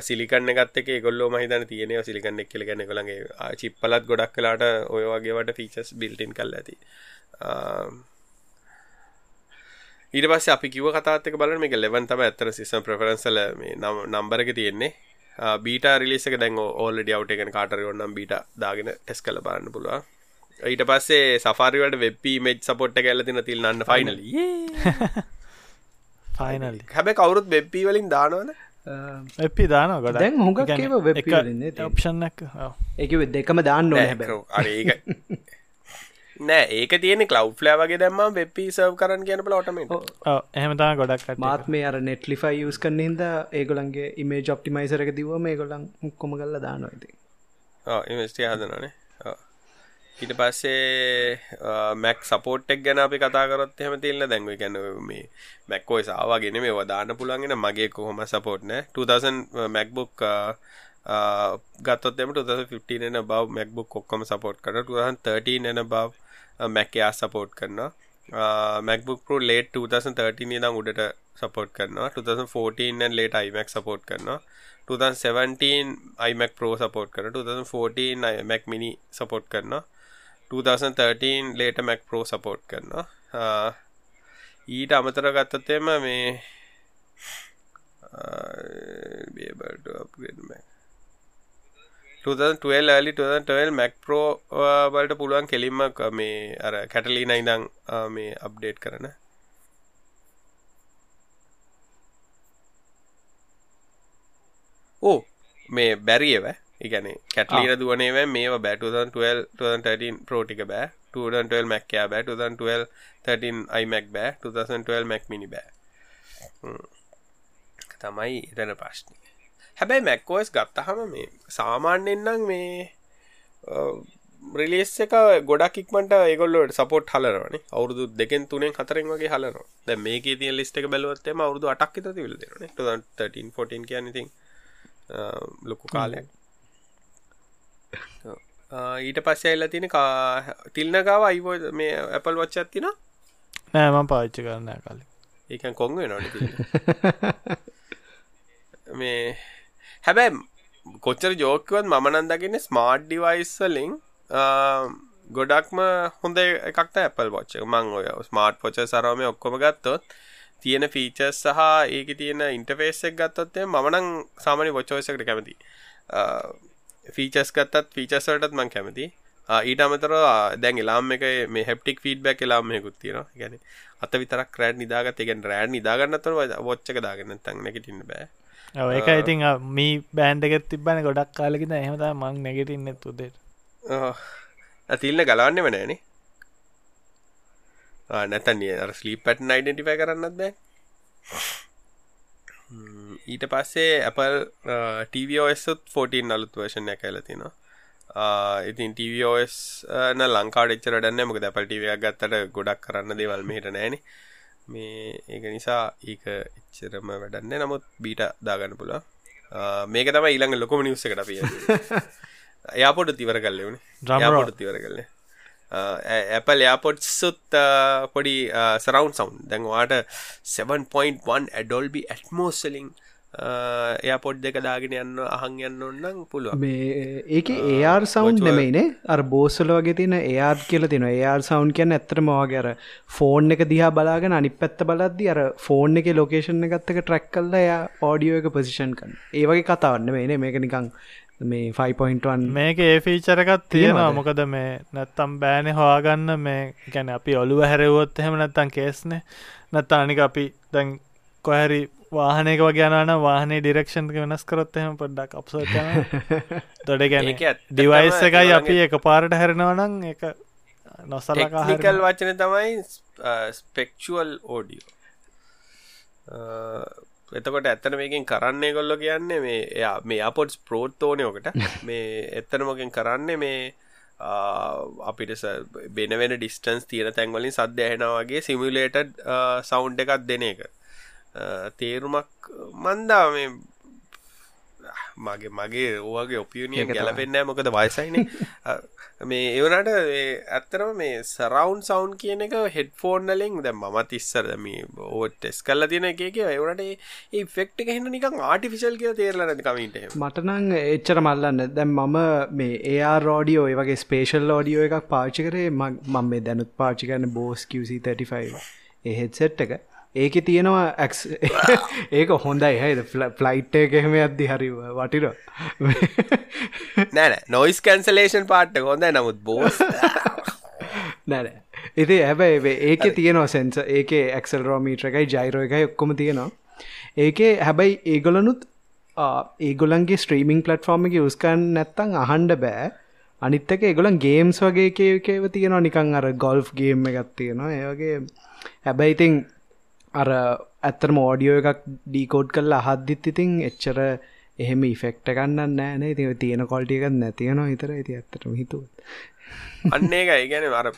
සිලිකන්න ගත්ත එක ගොල්ලෝ මහිතන තියනව සිලිකන්න එක් කියල ගැන කළගේ චිප්පලත් ගොඩක් කලාට ඔය වගේවට ෆීචස් බිල්ටින් කල් ඇති. ඊට පස්සේ අපි කිව කතාත්තක බලන මේක ලෙවන් තම ඇත්තර සිසම් ප්‍රෆරන්සල මේ නම් නම්බරක තියෙන්නේ. බීට රිලිසක දැන් ඕල්ලඩ අවටගෙන කාටර ඔන්නම් බීට දාගෙන ටෙස් කල බලන්න පුළුව ඊට පස්සේ සෆාරිවට වෙබ්පී මෙච් සපොට්ට කැල්ල තින තිල් න්න ෆයිනල ෆයිනල් හැබැ කවුරුත් වෙබ්පී වලින් දානවද? එපි දාන ගොඩ දැන් හොඟක් ඒවා web වලින් නේ ඔප්ෂන්නක් එක දෙකම දාන්න ඕන හැබැ අරඒක <laughs> නෑ ඒක තියෙන කලව් ලෑ වගේ දැම්ම වෙබ්පී සව් කරන්න කියන පල ඔටමට එහෙමතා ගොඩක් මාත් මේ අර නෙට්ලිෆයි යස් කන්න හිද ඒගොලන්ගේ ඉමේ ජොප්ටිමයිසර එක දිව මේ ගොලන් කොම කල්ල දානොයිති ඉමස්ටිය හදනනේ ඊට පස්සේ මැක් සපෝට්ටක් ගැන අපි කතාකරොත් එහම තිල්න්න දැන්ව ගැන මේ මැක්කෝයි සාවාගෙන මේ වදාන්න පුළන්ගෙන මගේ කොහොම සපෝට්න 2000 මැක්බුක් ගත්තොත් එම 2015 එන බව මැක්බුක් කොක්කම සපෝට් කර 2013 එන බව මැකයා සපෝට් කරනවා. මැක්බුක් පෝ ලේට 2013 දම් උඩට සපෝට් කරනවා. 2014 ලේට iMac සපෝට් කරනවා. 2017 iMac Pro සපෝට් කර 2014 iMac mini සපෝට් කරනවා. 2013 ලේට Mac Pro සපෝට් කරනවා. Uh, ඊට අමතර ගත්තතෙම මේ uh, be able to upgrade Mac. 2012 early 2012 Mac Pro uh, වලට පුළුවන් කෙලින්ම මේ අර කැටලීන ඉඳන් මේ අප්ඩේට් කරන. ඕ මේ බැරියව ඉගැන කැටලීන දුවනේව මේ බෑ. 2012 ප්‍රෝටික බෑ. 2012 මැක්කයා බෑ. 2012 13 iMac බෑ. 2012 Mac mini බෑ. තමයි එතන ප්‍රශ්නය හැබැයි මැක්කෝස් ගත්තහම මේ සාමාන්‍යෙන්නම් මේ රිලේස් එක ගොඩක් ඉක්මට ඒගොල්ලොට සපෝට් හලරනේ අවුරදු දෙකෙන් තුනෙන් හතරෙන් වගේ හලන ද මේක තිය ලිස්ට එක බැලුවත්තම අවුරදු අටක් ත විල දෙරන 13 14 කියනති ලොකු කාලයක් ඊට පස්සේ එල්ල තින තිල්නගාව අයිවෝ මේ ඇපල් වච්චත් තින නෑම පාච්චි කරන්න කලින්. ඒකන් කොංග නොට මේ හැබැයි කොච්චර ජෝකවත් මනන්දගෙන ස්මාර්ට් ඩිවයිස්සලින් ගොඩක්ම හොඳ එකක්ත ඇපල් පොච්ච මං ඔය ස්මාර්ට් පොච සරම ඔක්කොම ගත්තොත් තියෙන ෆීචර්ස් සහ ඒක තියෙන ඉන්ටෆේස්සක් ගත්තොත්තේ මනං සාමනි වොච්චෝසකට කැමති ෆීචස් ගත්තත් ෆීචස්වලටත් මං කැමති ඊට අමතර දැන් එලාම් එක මේ හැප්ටික් ෆීඩ්බැක් එලාම්මයකුත් තියෙන ගැන අත විතරක් රෑඩ් නිදාගත් එකෙන් රෑඩ් නිදාගන්නතර වොච්චක දාගන්න තන් නැගටින්න බෑ. ඒක ඉතින් මී බෑන්ඩගෙත් තිබන ගොඩක් කාලෙකිද එහෙමත මං නැගටින්න තුදෙට ඇතිල්න්න ගලවන්න වනෑන නැතන්නේ අර ස්ලීප් පැටන් අයිඩෙන්ටිෆයි කරන්නත් බෑ ඊට පස්සේ Apple TVOSත් 14 අලුත් වර්ෂණ කැලතිනවා ඉතින් TVOS න ලංකාඩ එච්චරටන්න මොක දැපල් ටීවයක් ගත්තට ගොඩක් කරන්න දේවල් මෙහිට නෑනේ මේ ඒක නිසා ඒක එච්චරම වැඩන්න නමුත් බීට දාගන්න පුලා මේක තම ඊළඟ ලොකොම නිවස එකට පිය එයාපොට තිවර කල්ලෙවුණ ්‍රමට තිවර කල්ල ඇපල් යාපොට් සුත් පොඩි සරවන්් සවන්් දැන්වාට 7.1 ඇඩොල්බි ඇටමෝසලින් එයාපොඩ් දෙක දාගෙන යන්න අහන් යන්න ඔන්නම් පුළුව මේ ඒක ඒර් සවන්් නෙමයිනේ? අර බෝසල වගේ තින ඒර් කියල තින ඒර් සවන්් කියන්න ඇත්තරමවාගේ අර ෆෝන් එක දිහා බලාගෙන අනි පැත්ත බලද්දි අර ෆෝන් එක ලොකේෂන් එකත්තක ට්‍රැක් කල්ල එයා ඕඩියෝ එක පසිෂන් කන් ඒවගේ කතාවන්න මේනේ මේක නිකං මේ 5.1 මේක ඒ ෆීචරකත් තියෙනවා. මොකද මේ නැත්තම් බෑනෙ හවාගන්න මේ ගැන අපි ඔලුව හැරවොත් එහෙම නැත්තන් කේස්නේ නැත්තා අනික අපි දැන් කොහැරි වාහනක වගේයනන වාහනේ ඩිරක්ෂන් වෙනස් කරොත් එහෙම පොඩ්ඩක් අප්සෝ තොඩ ගැන ඩිවයිස් එකයි අපි එක පාරට හැරෙනවනං එක නොසලකල් වචන තමයි ස්පෙක්චුවල් ඕඩියෝ එතකොට ඇත්තන මේකින් කරන්නේ කොල්ලො කියන්නේ මේ එයා මේ අපොට්ස් ප්‍රෝත්තෝනයෝකට <laughs> මේ එත්තනමකින් කරන්නේ මේ අපිට බෙනවෙන ඩිස්ටන්ස් තියෙන තැන්වලින් සද්‍ය ඇහෙනවාගේ සිමිලේටඩ් සෞන්් එකක් දෙන එක තේරුමක් මන්දා මේ මගේ මගේ ඕගේ ඔපියනිය ගැලපෙන්නෑ මොකද වයසයින. <laughs> මේ ඒවනට ඇත්තරම මේ සරවන්් සවන්් කියන එක හෙඩ් ෆෝර්නලින් දැ මත් ඉස්සර මේ ඕට ටෙස් කල්ල තියෙන එක ඒවනට ඒ ෆෙක්ට එහෙන්න නිකං ආටිෆිශල් කිය තේරල කමිට මටනං එච්චර මල්ලන්න. දැම් මම මේ ඒයා රෝඩියෝ වගේ ස්පේෂල් ෝඩියෝ එකක් පාචි කරේ මම මේ දැනුත් පාචි කරන බෝස් කිවසි 35 ඒ හෙත් සෙට් එක ඒක තියෙනවා ඇක්ස් <laughs> ඒක හොඳයි. හයිද ෆ්ලයිට් එක එහෙම අද්දි හරි වටිර නෑන නොයිස් කැන්සලේෂන් පාට්ට හොඳයි. නමුත් බෝස් නැන ඉති හැබැයි ඒක තියෙනවා සෙන්ස ඒක ඇක්සල් රෝමීට්‍ර එකයි ජයිරෝ එකයි ඔක්කොම තියෙනවා. ඒකේ හැබැයි ඒගොලනුත් ඒගොලන්ගේ ස්ට්‍රීමිං පලට්ෆෝර්ම එක යස්කන් නැත්තං අහන්ඩ බෑ. අනිත්තක ඒගොලන් ගේම්ස් වගේ කේකේව තියෙනවා. නිකං අර ගොල්ෆ් ගේම් එකත් තියෙනවා. ඒවගේ හැබැයිඉතිං අර ඇත්තරම ඕඩියෝ එකක් ඩීකෝඩ් කල්ලා අහද්දිත් ඉතින් එච්චර එහෙම ඉෆෙක්ට ගන්න නෑනේ ති තියෙන කොල්ටියකත් නැතියනවා හිතර ඇති ඇත්තටම හිතුව. අන්නේ එක ඉගැන අර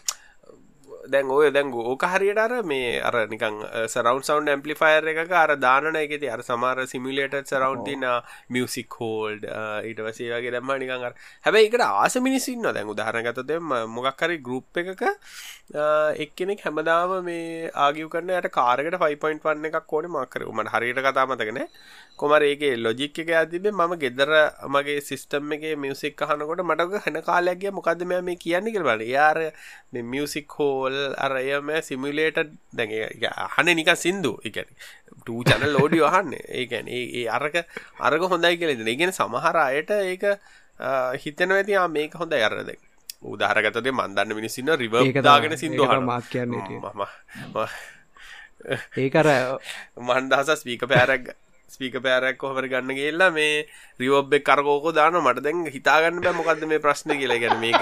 දැන් ඔය දැන් ඕක හරියට අර මේ අර නිකං සරවන්් සවන්් ඇම්පලිෆයර් එක අර දානන එකති අර සමාර සිමිලේට සරවන්් තින මියසික් හෝල්ඩ් ඊට වසේ වගේ දැම්ම නිකං අර. හැබැයි එකට ආස මිනිසින්න දැන් උදාහරගත දෙම මොකක්හරි ගරුප් එකක එක්කෙනෙක් හැමදාම මේ ආගිය කරන්න යට කාරකට 5.1 එකක් ඕන. මක්කර මට හරියට කතාමතගෙන කොමර ඒගේ ලොජික් එක ඇතිබේ මම ගෙදර මගේ සිිස්ටම් එක මියසික් හනකොට මටක හැන කාලයක්ගේ මොකද මෙ මේ කියන්නේ කරබල යාර මියසික් හෝල් අරයම සිමිලේට දැ හන නික සිින්දු. එක ටූ චන ලෝඩි වහන්න ඒකැන ඒ අරක අරක හොඳයි කියලෙද ඉගෙන සමහර අයට ඒක හිතන ඇති මේක හොඳ අරද උදාහරගතදේ මන්දන්න මිනිසින්න රිව දාගෙන සිින්දු මාත් කියන්නේ මම ඒකර මන්දහස ස්පීක පෑරක් ස්පීක පෑරක් කොහමර ගන්න කියල්ලා මේ රිවබ්බෙක් කරකෝකෝ දාන මට දැන් හිතාගන්න බෑ මොකක්ද මේ ප්‍රශ්න කියලා. ගැන මේක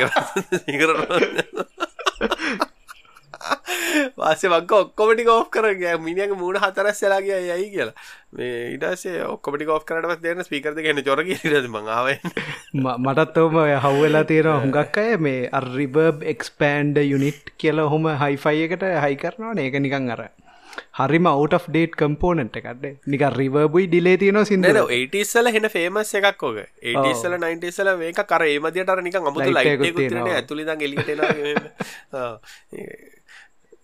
<laughs> වාසේ වක්ක ඔක්කොමටි කෝ් කර මිනිියක මූුණ හතරස් සලාගේ යයි කියලා. මේ ඉඩසේ ඔක්කොමටි කෝ් කරට දෙන්න ස්පිකරද ගැන චොර ද මඟාව මටත්තවම හව්වෙලා තියෙන හුඟක් අය මේ අර්රිබබ් එක්ස්පෑන්ඩ යුනිට් කියලා හොම හයිෆයි එකට හයි කරනවා ඒක නිකං අර හරිම අවට් ඩේට් කම්පෝනට එකක්ට නික රිවබුයි ඩිලේ තියන සිද ඒටස්සල හෙන ෆේමස් එකක් ෝක ඒටස්සල නයින්ටසල මේක කර ඒමදියට නික අමුතු ලයිට ඇතුලි <laughs>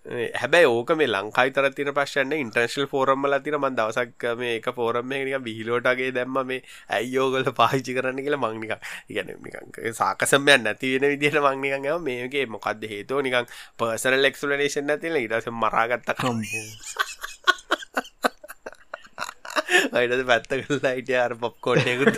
හැබැයි ඕක මේ ලංකායි තර තින ප්‍රශ්න ඉන්ටර්ශල් ෆෝරම්මල තින මන් දවසක් මේ එක ෆෝරම් නික බිහිලෝටගේ දැම්ම මේ ඇයියෝගල පාහිචි කරන්න කියලා මංනික ඉගැන නිකං සාකසම්යන් නැතිවෙන විදිහට මංනිකන් මේගේ මොකක්ද හේතුව? නිකං පර්සනල් එක්ස්ලනේෂන් නැතිල ඉරස මරාගත්ත කම්බූ අයිටද පැත්ත කරලා හිටිය අර පොප්කෝට්යකුත්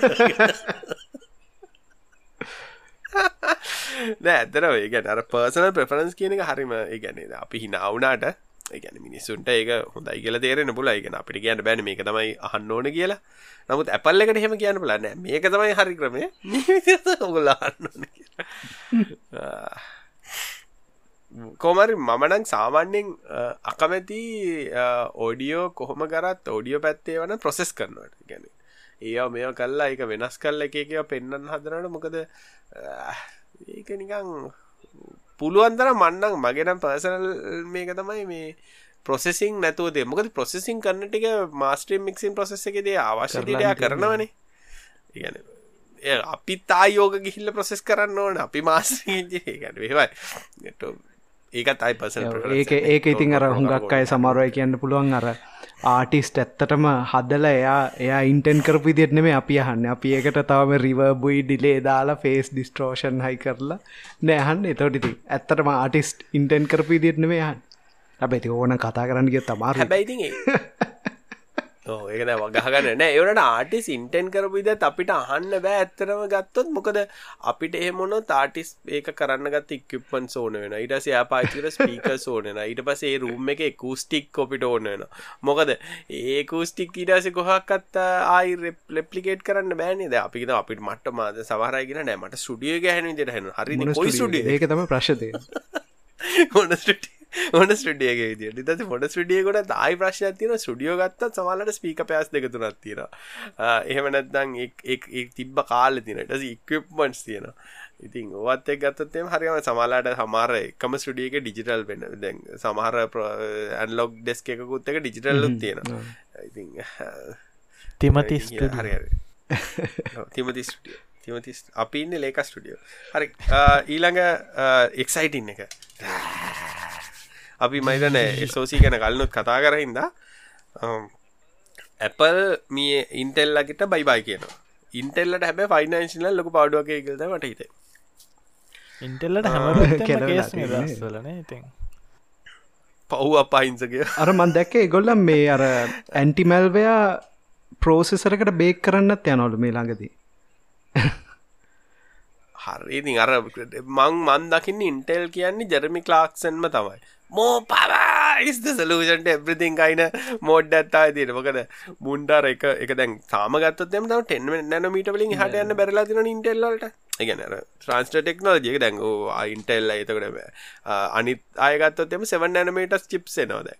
<laughs> නෑ ඇතර ඒ ගැන අර පර්සනල් ප්‍රෆරන්ස් කියන එක හරිම ඒගැන අපි හිනාවුනාට ඒගැන මිනිස්සුන්ට ඒක හොඳයි කියල තේරෙන පුල ඉගෙන අපිට කියන්න බැන මේක තමයි අහන්න ඕන කියලා. නමුත් ඇපල් එකට හෙම කියන්න පුලන්න මේක තමයි හරි ක්‍රමය. ඔගුල්ලාන්න කොමරි මමනං සාමාන්‍යෙන් අකමැති ඕඩියෝ කොහොම කරත් ඕඩියෝ පැත්තේ වන ප්‍රොසෙස් කරනවට ගැන ඒ මෙ කල්ලා එක වෙනස් කල්ල එක එක පෙන්න්න හදරට මොකද ඒක නිකං පුළුවන්දර මන්නක් මගෙනම් පර්සනල් මේක තමයි මේ ප්‍රොසෙසිං නැතුවද මොකද ප්‍රොසෙසිං කරන්නටික මාස්ට්‍රීම් මික්සින් ප්‍රසෙස් එකද අවශ්‍යටයා කරනවනේ. ඉගැන අපි තායෝග ගිහිල්ල ප්‍රසෙස් කරන්න ඕන. අපි මාස්ගේ ගැන වේවයි ඒකත් අයි පස ඒක ඒක ඉතින් අර හුඟක් අය සමරුවය කියන්න පුළුවන් අර ආටිස්ට ඇත්තටම හදල එයා එයා ඉන්ටෙන් කරපු විදිෙත් නෙමේ අපි අහන්න. අපි ඒකට තවම රිවබුයි ඩිලේ දාලා ෆේස් ඩිස්ට්‍රෝෂන් හයි කරලා නෑහන්න එතොටිති ඇත්තටම ආටිස්ට් ඉන්ටෙන් කරපු විදිෙත් නෙමේ යහන් ඇබැති ඕන කතා කරන්න ගිය තමාර හැබැයිති <laughs> ඒකන වගහගන්න නෑ. ඒවට ආටිස් ඉන්ටෙන් කරපුද අපිට අහන්න බෑ ඇත්තරම ගත්තොත්. මොකද අපිට එහමොන තාටිස් ඒක කරන්න ගත් ඉක්කපන් සෝන වෙන ඉටස පාචිර ස්පීක සෝනන ඊට පසේ රූම් එක කූස්ටික් කොපිට ඕන වෙන මොකද ඒ කූස්ටික් ඉඩස කොහක්කත් ආයි ලෙප්ලිකේට් කරන්න බෑනද අපිට අපිට මට මාද සවහරගෙන නෑමට සුඩිය ගැහන දිරහන හරි කොයි සුඩිය ඒක තම ප්‍රශ්තය හොන ස්ටිය ඕන ස්ටඩියගේ විදිට දස ොඩ ස්ටියකොට දායි ප්‍රශ්න තින ස්ටියෝ ගත්තත් සමලට ස්පීක පෑස් දෙකතුනත් තියෙන එහෙම නැත්දං තිබ්බ කාල තිනට ඉක්වප්මන්ස් තියෙන ඉතින් ඔවත් එක් ගත්තතේ හරිම සමාලාට හමාර එකම ස්ටියක ඩිජිටල් වෙන. දැන් සමහර ඇන්ලොග් ඩෙස්ක එකකුත් එක ඩිජිටල්ලු තියෙන ඉතින් තිමති හරි තිමති ස්ටිය තිමතිස් අපි ඉන්න ලේක ස්ටඩියෝ හරි ඊළඟ එක්සයිටන් එක අපි මයිතන එසෝසී ගැන කලනුත් කතා කරහින්ද ඇපල් මිය ඉන්ටෙල්ලකට බයිබයි කියනවා. ඉන්ටෙල්ලට හැබ ෆයිනන්ශල ලොක පාඩුවක ගල්ද වට හිතේ ඉන්ටෙල්ලට හැම ඉතින්? පව් අපහිංසකය අර මන් දැක්ක එගොල්ලම් මේ අර ඇන්ටිමැල්වයා ප්‍රෝසෙසරකට බේක් කරන්නත් යනොලු මේ ළඟදී. හරිඉතින් අර මං මන් දකින්න ඉන්ටෙල් කියන්නේ ජෙරමි ක්ලාක්සන්ම තමයි මෝ පවා ඉස්ද සලූෂන්ට එබ්‍රතින් අයින මෝඩ් ඇත්තා තින මොකද මුන්ඩාර එක එක දැන් සාම ගත්තම තම ටෙන්ම නැන මීට වලින් හට යන්න බැරලා තින ඉන්ටෙල්ලට එකනර ට්‍රන්ස්ට ටෙක්නෝජික දැන් අයින්ටෙල් එතකටම අනිත් අයගත්තොත්ම 7 නැනමටස් චිප්සේ නොද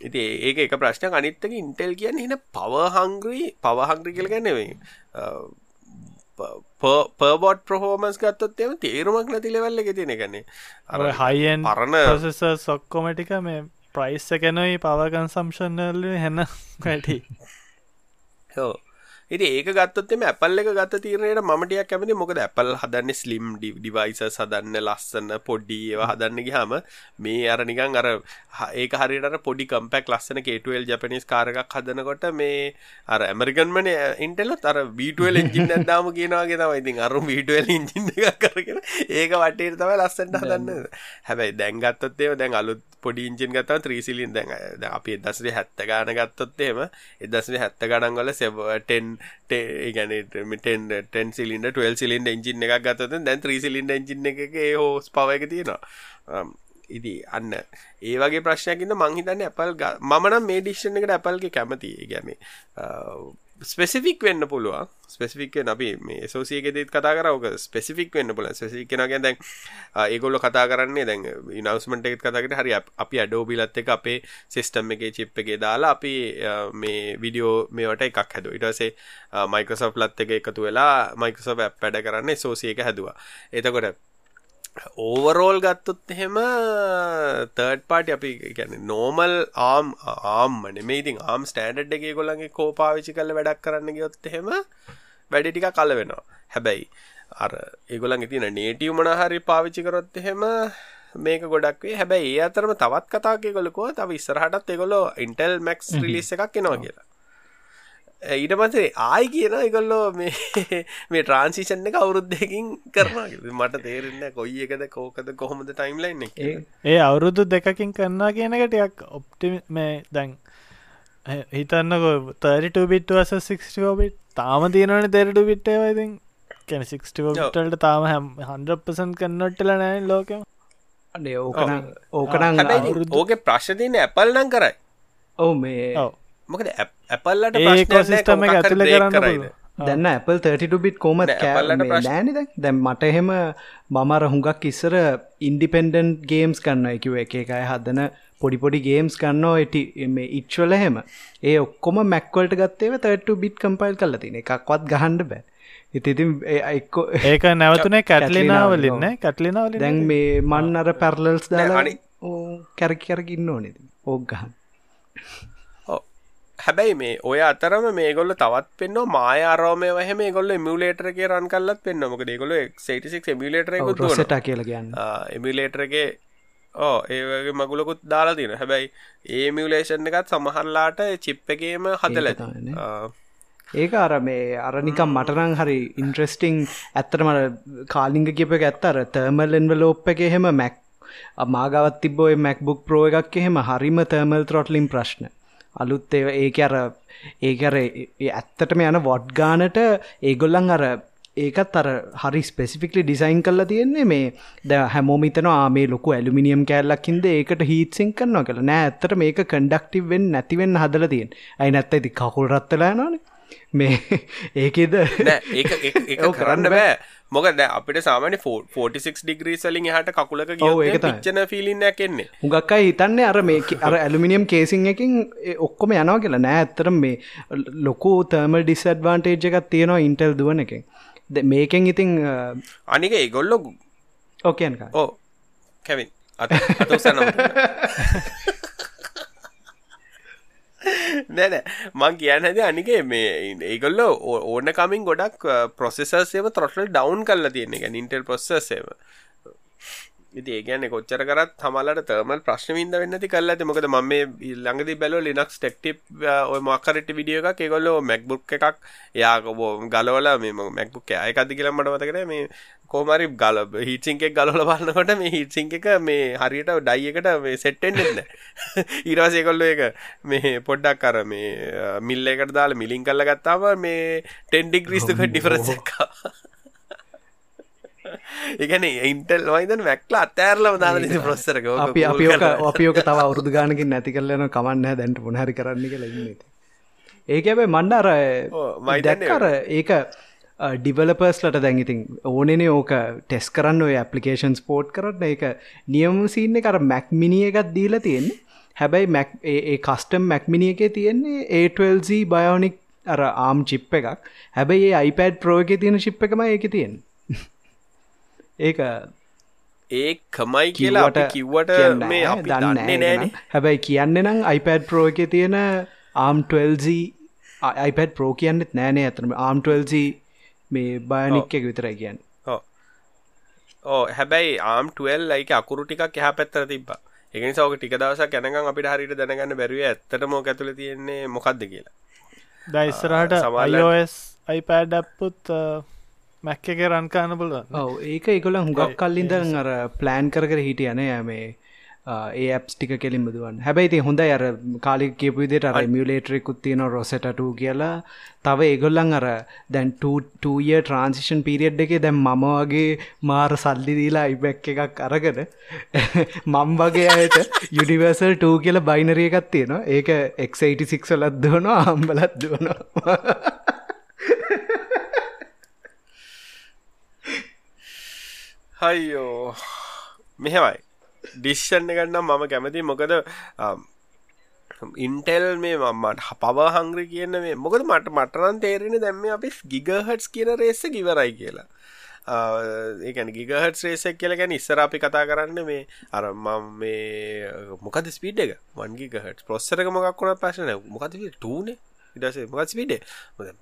ඉති ඒක එක ප්‍රශ්න අනිත්තක ඉන්ටෙල් කියන්න හින පවහංග්‍රී පවහංග්‍රි කියල ගැන්නෙවේ පර්බොට් ප්‍රහෝමස් ගත්තොත් එම තේරුමක් නැති ලෙවල්ල එක තියෙන ගන්නේ අර හයිෙන් පරණ සොක්කොමටික මේ ප්‍රයිස් එකනොයි පවගන් සම්ෂන්නල හැන්න වැටි හෝ ඉති ඒක ගත්තොත්තෙම ඇපල් එක ගත්ත තීරණයට මටයක් කැමති මොකද ඇපල් හදන්න ස්ලිම් ඩිවයිස සදන්න ලස්සන්න පොඩ්ඩි ඒවා හදන්න ගහම මේ අර නිකන් අර ඒක හරිට පොඩි කම්පැක් ලස්සන කේටුවල් ජපනිස් කාරකක් හදනකොට මේ අර ඇමරිකන්මන ඉන්ටෙලොත් අර බීටුවල් එජින් ඇදාම කියනවාගේ තම ඉතින් අරු බීටුවල් ඉජින් කරගෙන ඒක වටේ තම ලස්සට හදන්න. හැබැයි දැන්ගත්තත්තේ දැන් අලුත් පොඩි ඉංජින් ගත්තා ත්‍රීසිලින් දැන් අපි එදස්සේ හැත්ත ගාන ගත්තොත්තේම එදස්සේ හැත්ත ගඩන්ගල සෙවටෙන් ගැන සිලින්ට 12 සිලින්ට එජින් එකක් ගත්තත දැන් ත්‍රීසිලින්ට එජින් එක හෝස් පව එක තියෙනවා. Um, ඉදි අන්න. ඒ වගේ ප්‍රශ්නයකින්න මංහිතන්න ඇපල් මනම් මේ ඩික්ෂණ එකට ඇපල්ගේ කැමති ගැන ස්පෙසිෆික් වෙන්න පුළුවන්. ස්පෙසිෆික් අපි මේ සෝසියගෙදත් කතා කරවක ස්පෙසිෆික් වෙන්න පුල ස්පෙසික් කෙනගෙන් දැන් ඒගොල්ල කතා කරන්නේ දැන් ඉනවස්මට එකත් කතාකට හරි අපි අඩෝබිලත් එක අපේ සිස්ටම් එක චිප් එකේ දාලා අපි මේ විඩියෝ මේවට එකක් හැදුව. ඉටසේ මයිකසෝ් ලත් එක එකතු වෙලා මයිකසෝ පැඩ කරන්න සෝසිය එක හැදවා. එතකොට ඕවරෝල් ගත්තොත් එහෙම තර්ඩ් පාටි අපි ගැන නෝමල් ආම් ආම්මන මේඉතින් ආම් ස්ටෑන්ඩ් එක ගොල්ලගේ කෝපාවිචි කල වැඩක් කරන්න ගයොත් එහෙම වැඩි ටික කල වෙනවා. හැබැයි අර ඒගොලන් තින නේටිය මනහරි පාවිච්චි කරොත් එහෙම මේක ගොඩක්වේ හැබැයි ඒ අතරම තවත් කතාක කොලකෝ තව ඉස්සරහටත් එකොලො ඉන්ටෙල් මැක්ස් රිලිස් එකක් එනවා කියලා ඊට පසේ ආයි කියන එකල්ලෝ මේ මේ ට්‍රන්සිෂන් එක අවුරුද්ධයකින් කරනවා මට තේරෙන්න කොයි එකද කෝකද කොහොමද ටයිම්ලයින්න ඒ අවුරුදු දෙකකින් කරන්නා කියනකටයක් ඔප්ටි මේ දැන් හිතන්නකො තරිට බිට් වස 60ෝබිට් තාම තියෙනවන තෙරටු බිට්ටේවයිතින් කැන 60ටල්ට තාම හැම් හන්පසන් කන්නොට්ටල නෑ ලෝකම. අඩේ ඕකන ඕකනං ඕක ප්‍රශ්තියන ඇපල් නං කරයි. ඕ මේ මොකද ඇපල්ලට ඒකෝසිස්ටම එක ඇතුල කරන්න දැන්න Apple 32 බිට් කොම නෑනිද දැම් මට එහෙම මමර හුඟක් ඉස්සර ඉන්ඩිපෙන්ඩන්් ගේම්ස් කන්න එකව එක එකයි හදන පොඩිපොඩි ගේම්ස් කන්න ඇටි මේ ඉච්වල හෙම ඒ ඔක්කොම මැක්වල්ට ගත්තේව 32 බිට් කම්පයිල් කල තින එකක්වත් ගහන්ඩ බෑ. ඉතිතින් එක්කෝ ඒක නැවතුනේ කැටලිනාවලින්න කැටලිනාවල දැන් මේ මන් අර පැරලල්ස් දාලා කැරකි කරගන්න ඕනෙද ඕක් ගහන් හැබැයි මේ ඔය අතරම මේගොල්ල තවත් පෙන්න මාය අරෝමය වහම ගොල්ල මියලේටරගේ රන් කල්ලත් පෙන්න්න මොක දෙගොල ක්ටක් මිලේටර ට කියල ගන්න එමිලේටරගේ ඕ ඒගේ මගුලකුත් දාලා තින හැබැයි ඒ මියලේෂන් එකත් සමහරලාට චිප් එකේම හදල ඒක අර මේ අරනිකම් මටනං හරි ඉන්ට්‍රස්ටිං ඇත්තරමට කාලිංග කිප ඇත්තර තර්මල් එන්වලෝප් එක එහෙම මැක් මාගවත් තිබෝය මැක්බුක් ප්‍රෝ එකක් එහෙම හරිම තර්මල් ත්‍රොට්ලිම් ප්‍රශ්න අලුත් ඒක අර ඒක අර ඇත්තටම යන වොඩ් ගානට ඒගොල්ලන් අර ඒකත් අර හරි ස්පෙසිෆික්ලි ඩිසයින් කල්ලා තියෙන්නේ මේ ද හැමෝමිතනවා මේ ලොකු ඇලුමිනියම් කෑල්ලක්කින්ද ඒකට හීත්සිං කරනවා කළ නෑ ඇත්තට මේක කන්ඩක්ටිවෙන් නැතිවෙන්න හදල තියෙන් අයි නැත්ත ඇති කකුල් රත්තලා නොන මේ ඒකෙද? කරන්න බෑ. මොක ද අපිට සාමන 46 ඩිග්‍රී සලින් හට කකුලක චන ෆිලින්න කෙන්නේ හුගක්කයි හිතන්නේ අර මේ අර ඇලුමිනියම් කේසිං එකින් ඔක්කොම යනවා කියලා. නෑ ඇත්තරම් මේ ලොකු තර්මල් ඩිස්ඇඩ්වාන්ටේජ් එකක් තියෙනවා ඉන්ටල් දුවන එකෙන්. මේකෙන් ඉතිං අනික ඒගොල්ලො ඕකයන්ක ඕ කැවින්. අතසන්න <laughs> <laughs> නැන මං කියන්න ඇද අනිකේ මේ ඒගොල්ල ඕන කමින් ගොඩක් ප්‍රොසෙසර්සේව ත්‍රොටල් ඩවන් කල්ල තියෙන එක. නින්ටල් පොස්සේව ඉති ඒගැන කොච්චර කරත් හමලට තර්මල් ප්‍රශ්නවින්ද වෙන්නති කල්ල ඇති. මොකද ම මේ ළඟදි බැලෝ ලිනක්ස් ටෙක්ටිප් ඔය මක්කරට විඩිය එකක්. ඒගොල්ලෝ මැක්බුක් එකක් යාකබෝ ගලවල මේ මැක්බුක් අයකද කියල මට මතකර මේ කෝමරි ගල හිචින්කෙක් ගලොල බලන්නකොට මේ හිචිංක එක මේ හරියට ඩයියකට මේ සෙට්ටෙන්න්න ඊරවාසයකොල්ල එක මේ පොඩ්ඩක් කර මේ මිල්ල එකට දාල මිලින් කල්ල ගත්තාව මේ ටෙන්ඩික් ්‍රිස්තුක ඩිෆරසක්කා එකන ඉන්ටල් වයිදන් වැක්ල අතෑරලම දාන ති ප්‍රස්සරක අපි අපිෝක අපිෝක තව අවුරදු ගානකින් නැති කරලන කමන්න දැන්ට පුනහරි කරන්න කියලා ඉන්න. ඒක ඇබයි මණ්ඩ අර මයිදැක්කර ඒක ඩිවලපර්ස්ලට දැන්ඉතින් ඕනෙන ඕක ටෙස් කරන්න ඔය ඇපලිකේෂන් ස්පෝට් කරන්න. එක නියම සින්න කර මැක්මිනිය එකත් දීලා තියෙන්නේ. හැබැයි මැක් ඒ කස්ටම් මැක්මිනිය එක තියෙන්නේ ඒටල්සි බයෝනික් අර ආම් චිප් එකක්. හැබැයි ඒ iPad ප්‍රෝ එක තියෙන ශිප් එකම ඒක තියෙන ඒක ඒ කමයි කියලාට කිව්වට මේ අපි දන්නේ නෑන. හැබැයි කියන්න නම් iPad ප්‍රෝ එක තියෙන ආම් 12 iPad ප්‍රෝ කියන්නෙත් නෑනේ ඇතනම ආම් 12 මේ බයනික් එක විතරයි කියන්න. ඕ හැබැයි ආම් 12 ලයික අකුරු ටිකක් එහ පැත්තර තිබ්බා. එකනි සවක ටික දවසක් යැනකම් අපිට හරිට දැනගන්න බැරුව ඇත්තටම ඇතුළ තියෙන්නේ මොකක්ද කියලා. දයිස්සරහට සමල්ලෝස් iPad අපපුත් මැක්ක එක රන්කාන්න පුළුවන්. ඔව ඒක එකගොල හුඟක් කල්ලින්ද අර ප්ලෑන් කර කර හිටියන මේ ඒ ඇප්ස් ටික කෙලින් බදුවන් හැබැයිති හොඳ අර කාලි කියපු විදිට අර මියලේටරෙකුත් තියෙන රොසටටු කියලා. තව ඒගොල්ලන් අර දැන් ටය ට්‍රන්සිෂන් පිරිියඩ් එක දැම් මම වගේ මාර සල්ලි දීලා අයිබැක් එකක් අරගෙන <laughs> මම් වගේ අයට යුනිවර්සල් ටූ කියල බයිනරිය එකත් තියෙනවා. ඒක එක්86 ලත් දුවනවා <laughs> අම්බලත් දුවනවා <laughs> හයියෝ මෙහෙමයි. ඩිශ්ෂන් එකන්නම් මම කැමති මොකද ඉන්ටෙල් මේ මට පව හංග්‍ර කියන්න මේ මොකද මට මටරන් තේරෙන දැම්ම අපි ගිගහටස් කියන රේස කිවරයි කියලා. ඒකන ගිගහට රේසක් කියල ගැන ඉස්සර අපි කතා කරන්න මේ අර මම මේ මොකද ස්පීඩ් එක? වන්ගි ගහට පොස්සරක මොකක් වුණ පශන මොකද ටූනේ ඉටස මත් පිට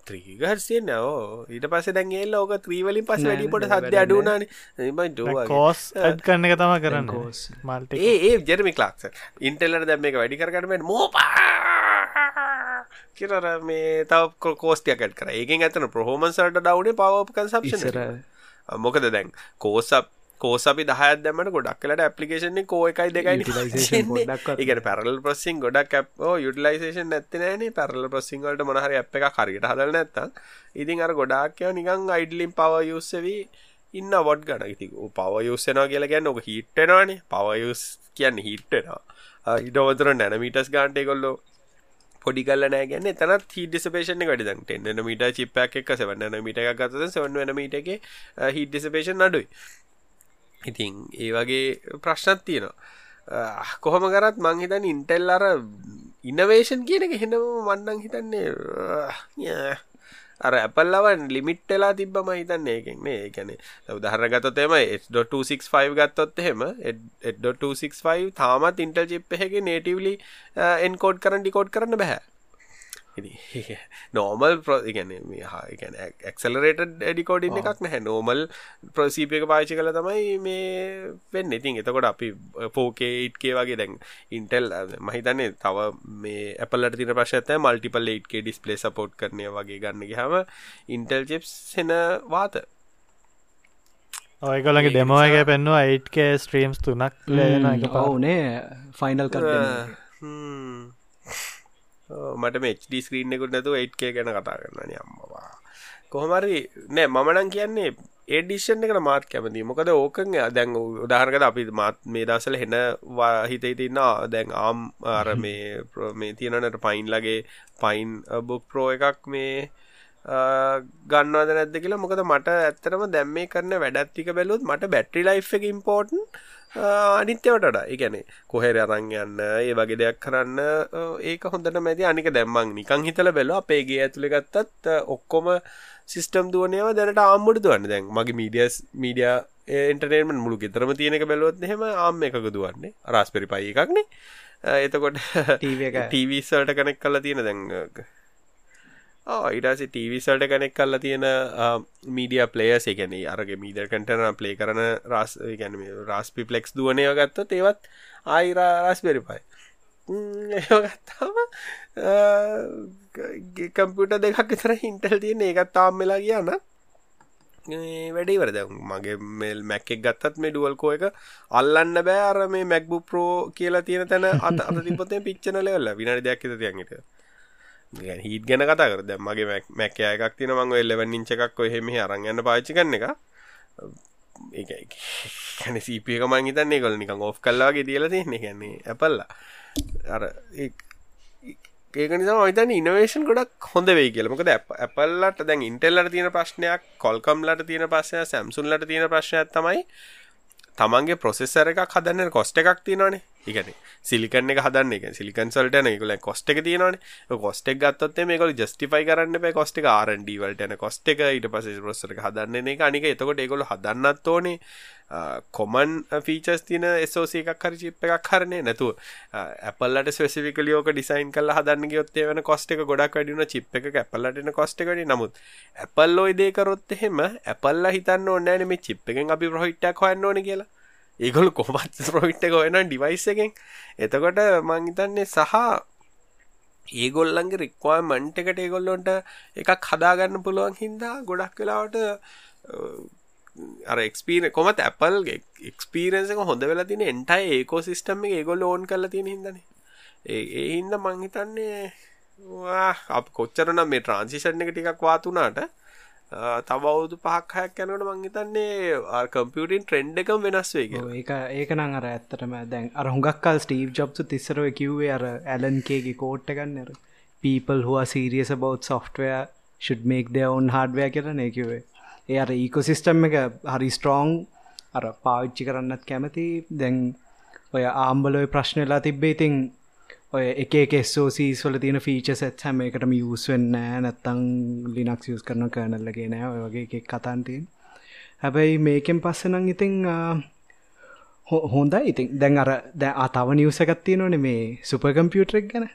ත්‍රීගහර්සිය නෝ ඊට පස දැන්ගේල්ල ඕක ත්‍රීවලින් පස වැඩිපොට සද්‍ය අඩුනාන කෝස් ඇඩ් කරන්න එක තම කරන්න. මල්ට ඒ ජෙරමි ලාක්ස ඉන්ටෙල්ලට දැම් එක වැඩි කරගටමෙන් මෝපා! කියර මේ තව කෝස්ටියකට කර. ඒගෙන් ඇතන ප්‍රහෝමන්සට ඩවනේ පවප කන්සප්ෂන මොකද දැන් කෝසප් කෝස අපි දහත් දැමට ගොඩක් කලට ඇපලිකේෂන කෝ එකයි දෙකයි ඉගෙන පැරල් ප්‍රසින් ගොඩක් යුටලයිසේෂන් නැතිනෑන පැරල ප්‍රසිංවලට මොනහර අප එක හරිට හදල නැත්ත ඉතින් අර ගොඩාක්යව නිකං අයිඩලින් පව යුස්සවී ඉන්න වොඩ් ගන ඉති පව යුස්සනවා කියලා ගැන්න ඔක හිට්ටෙනවානේ පවයුස් කියන්න හිට්ටෙනවා ඉඩවතර නැනමීටස් ගාන්ටේ කොල්ලෝ පොඩි කල්ල නෑ ගැන්න තනත් හිඩිසපේෂන වැඩ. ටෙන්න මීට චිප්පක් එක සවන්න මීට එකක් ගත සවන්න මීට එක හිඩිසපේෂන් අඩුයි ඉතින් ඒ වගේ ප්‍රශ්නත් තියෙනවා. කොහොම කරත් මං හිතන් ඉන්ටෙල් අර ඉනවේෂන් කියන එක හෙනම වන්නන් හිතන්නේ අර ඇපල්ලවන් ලිමිට්ටලා තිබම හිතන්නේ එකෙන් මේ එකන උදහර ගතතම H.265 ගත්තොත් එහෙම H.265 තාමත් ඉන්ටල් චිප් එක නේටවලි එන්කෝඩ් කරන්න ඩිකෝඩ් කරන්න බැහැ නෝමල් ප්‍රගැන ගැන එක්සලරේට ඩිකෝඩින්න එකක් නැහැ. නෝමල් ප්‍රසීපයක පාචි කළ තමයි මේ වෙන්න. ඉතින් එතකොට අපි පෝකේට්කේ වගේ දැන් ඉන්ටෙල් මහිතන්නේ තව මේ ඇපලට තින ප්‍රශත multiple eight K display support කරනය වගේ ගන්න හම ඉන්ටෙල් චිප්ස් සෙන වාත. ඔයකොලගේ දෙමෝ එක පෙන්වා 8කේ ස්ට්‍රීම්ස් තුනක් ලේන එක පවුනේ ෆයිනල් කර මට මෙච්ඩ ස්ක්‍රීන්ෙකුට නැතු 8කේ ගැන කතා කරන්න අම්මවා. කොහොමරි නෑ මමනං කියන්නේ ඒඩිෂන් එකට මාත් කැමති මොකද ඕකන් දැන් උදාහරකද අපි මාත් මේ දසල හෙන හිතේ තින්න දැන් ආම් අර මේ මේ තියෙනනට පයින් ලගේ පයින් බුක් ප්‍රෝ එකක් මේ ගන්නවද නැද්ද කියලා. මොකද මට ඇත්තරම දැම්මේ කරන වැඩත්තික බැලුත් මට බැට්‍රි ලයි් එක ඉම්පෝර්ටන් අනිත්‍යවටට එකනේ කොහෙර අරං යන්න ඒ වගේ දෙයක් කරන්න ඒක හොඳට මැති අනික දැම්මං නිකං හිතල බැල අපේගේ ඇතුළි ගත්තත් ඔක්කොම සිිස්ටම් දුවනයව දැනට ආම්මුඩ දුවන්න. දැන් මගේ මීඩියස් මීඩිය එන්ටනේමන් මුළු ගෙතරම තියෙනක බැලුවත් හෙම ආම් එකක දුවන්නේ. රස්පෙරි පයි එකක්නේ එතකොට ටීවසට කනෙක් කල තියෙන දැන් ඊටස ටීවිසල්ට කනෙක් කල්ලා තියෙන මීඩිය පලේස් එකන අරග මීඩ කටන ප්ලේ කරන රස් ගැන රස්පි පලෙක්ස් දුවනය ගත්ත ඒවත් ආයිරා රස් බෙරිපයි ගත්තාම කම්පියට දෙකක් විතර හින්ටල් තියෙන ඒකත් තාම් වෙලා කියන්න වැඩි වරද මගේ මෙල් මැක්කෙක් ගත්තත් මේ ඩුවල්කෝ එක අල්ලන්න බෑ. අර මේ මැක්බු ප්‍රෝ කියලා තියෙන තැන අත අත තිපොතේ පික්ෂණ ලෙවල්ල විනාඩි දෙයක් තියන්ට හිත් ගැන කතා කර. දැම් මගේ මැක්කය එකක් තින මං එල්ලවන් ඉංච එකක් එහෙම අරගන්න පාචි කන්න එක. කැන සීපියක මං හිතන්නේ කොල නිකං ඔෆ් කල්ලාගේ දියල තියන්නේ. ගැන්නේ ඇපල්ල අර ඒක නිසා මතන ඉනවේෂන් ගොඩක් හොඳ වේ කියල. මොකද ඇපල්ලට දැන් ඉන්ටෙල්ලට තියෙන ප්‍රශ්නයක් කොල්කම්ලට තියෙන ප්‍රශ්නය සැම්සුන්ලට තියෙන ප්‍රශ්නයක් තමයි තමන්ගේ ප්‍රොසෙසර එකක් හදන්න කොස්ට එකක් තියෙනවානේ. ඉගන සිලිකන්න එක හදන්න එක සිලිකන් සල්ටන එකකුල කොස්ට එක තියෙනවානේ. කොස්ට එක ගත්තොත් මේකල ජස්ටිෆයි කරන්න පේ කොස්ට එක ආරන්ඩීවල්ට යන කොස්ට එක. ඊට පස රොස්සර හදන්න එක අනික එතකොට ඒකොල හදන්නත් ඕනේ. කොමන් ෆීචස් තින එසෝස එකක් හරි චිප් එකක් හරන්නේ නැතු ඇපල්ලට ස්වසිවිකලියෝක ඩිසයින් කල හදන්න ගොත්තේ වන කොස්ට එක ගොඩක් වැඩින චිප් එක ඇපල්ලටන කොස්ට එකඩි නමුත් ඇපල් ඔයි දේකරොත් එහෙම ඇපල්ල හිතන්න ඕන්නෑන මේ චිප් එකෙන් අපි ප්‍රහිට්ටක් හොයන්න ඕන කියලා. ඒගොලු කොමත් ප්‍රොයිට් එක වෙන ඩිවයිස් එකෙන්. එතකොට මංහිතන්නේ සහ ඒගොල්ලන්ගේ රික්වාමන්ට එකට ඒගොල්ලොන්ට එකක් හදාගන්න පුළුවන් හින්දා ගොඩක් වෙලාවට අර එක්ස්පීර කොමත් ඇපල්ගේ එක්ස්පීරන්සක හොඳ වෙලා තින එන්ටයි ඒකෝ සිිස්ටම් එක ඒගොල්ල ඕන් කරලා තියෙන හිදන ඒ හින්ද මංහිතන්නේ අප කොච්චරන මේ ට්‍රන්සිෂන් එක ටිකක් වාතුනාට තවවුදු පහක්හයක් යනට මංහිතන්නේ කම්පියටින් ට්‍රෙන්ඩ් එකම් වෙනස් වේ ඒක ඒක නං අර ඇත්තටම දැන් අර හුඟක්කල් ස්ටීව් ජොබ්සු තිස්සරව කිව්වේ අර ඇලන්කේගේ කෝට්ට ගන්නර people who are serious about software should make their own hardware කරන එකවේ ඒ අර ඊකොසිස්ටම් එක හරි ස්ට්‍රෝං අර පාවිච්චි කරන්නත් කැමති. දැන් ඔය ආම්බලොය ප්‍රශ්නලා තිබ්බේ ඉතින් ඔය එක එක ස්ෝසීස් වල තියෙන ෆීචස් ඇත් හැම එකටම යස් වෙන්න නැත්තං ලිනක්ස් යස් කරන කරනල්ලගේ නෑ ඔය වගේ එකෙක් කතන්තින් හැබැයි මේකෙන් පස්සනං ඉතිං හොඳයි. ඉතින් දැන් අර දැ අතව නිවසකත්තිය නොන මේ සුපකම්පියුටරෙක් ගැන.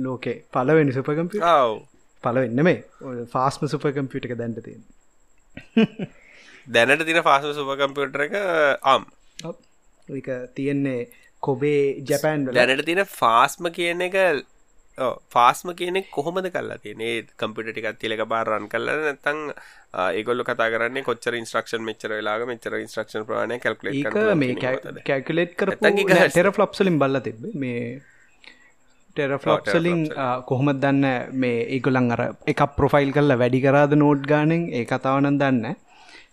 ලෝකේ පලවෙනි සුපකම්පිය පලවෙන්න මේ. ෆාස්ම සුපකම්පියුට එක දැන්ට තියෙන. දැනට තින ෆාස්ම සුප කම්පියුටර එක එක තියෙන්නේ කොබේ ජැපෑන් දැනට තින ෆාස්ම කියන එක ෆාස්ම කියන කොහොමද කල්ලා තියනේ කම්පිට ටිකත් තිලක බාරන් කල්ල නැතං ඒගොල්ල කතා කරන්න කොච්චර ඉන්ස්ට්‍රක්ෂන් මෙච්චර වෙලාග මෙච්චර ඉන්ස්ට්‍රක්ෂන් ප්‍රාණය කල්කලේට මේ කැල්කුලේට් කර ටෙර ෆ්ලොප්සලින් බල්ල තිබ මේ ටෙරෆ්ලොප්සලින් කොහොමත් දන්න? මේ ඒගොලන් අර එක ප්‍රොෆයිල් කල්ල වැඩි කරාද නෝට් ගානෙන්? ඒ කතාවනන් දන්න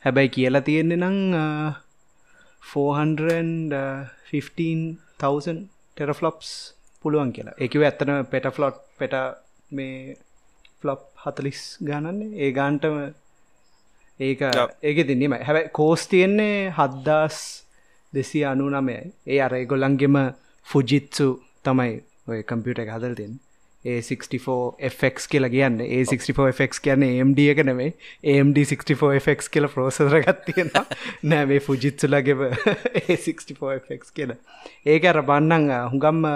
හැබැයි කියලා තියෙන්නේ නං 415,000 ටෙරෆ්ලොප්ස් පුළුවන් කියලා. එකව ඇත්තන පෙට ෆ්ලොට් පෙට මේ ෆ්ලොප් හතලිස් ගානන්නේ ඒ ගාන්ටම ඒක ඒක තින්නීම හැබැයි කෝස් තියෙන්නේ හද්දාස් දෙසි අනු නමයයි ඒ අර ගොල්ලන්ගෙම ෆුජිත්සු තමයි ඔය කම්පියට එක හදල් තින් ඒ64ෆක් කියලා කියන්න. ඒ64ෆක් කියන්න AMD එක නෙමේ AMD64ෆක් කියල ප්‍රෝසර ගත්තියෙන නෑ මේ ෆුජිත්සුලගෙව ඒ64ෆක් කියල. ඒක අර බන්නං හුඟම්ම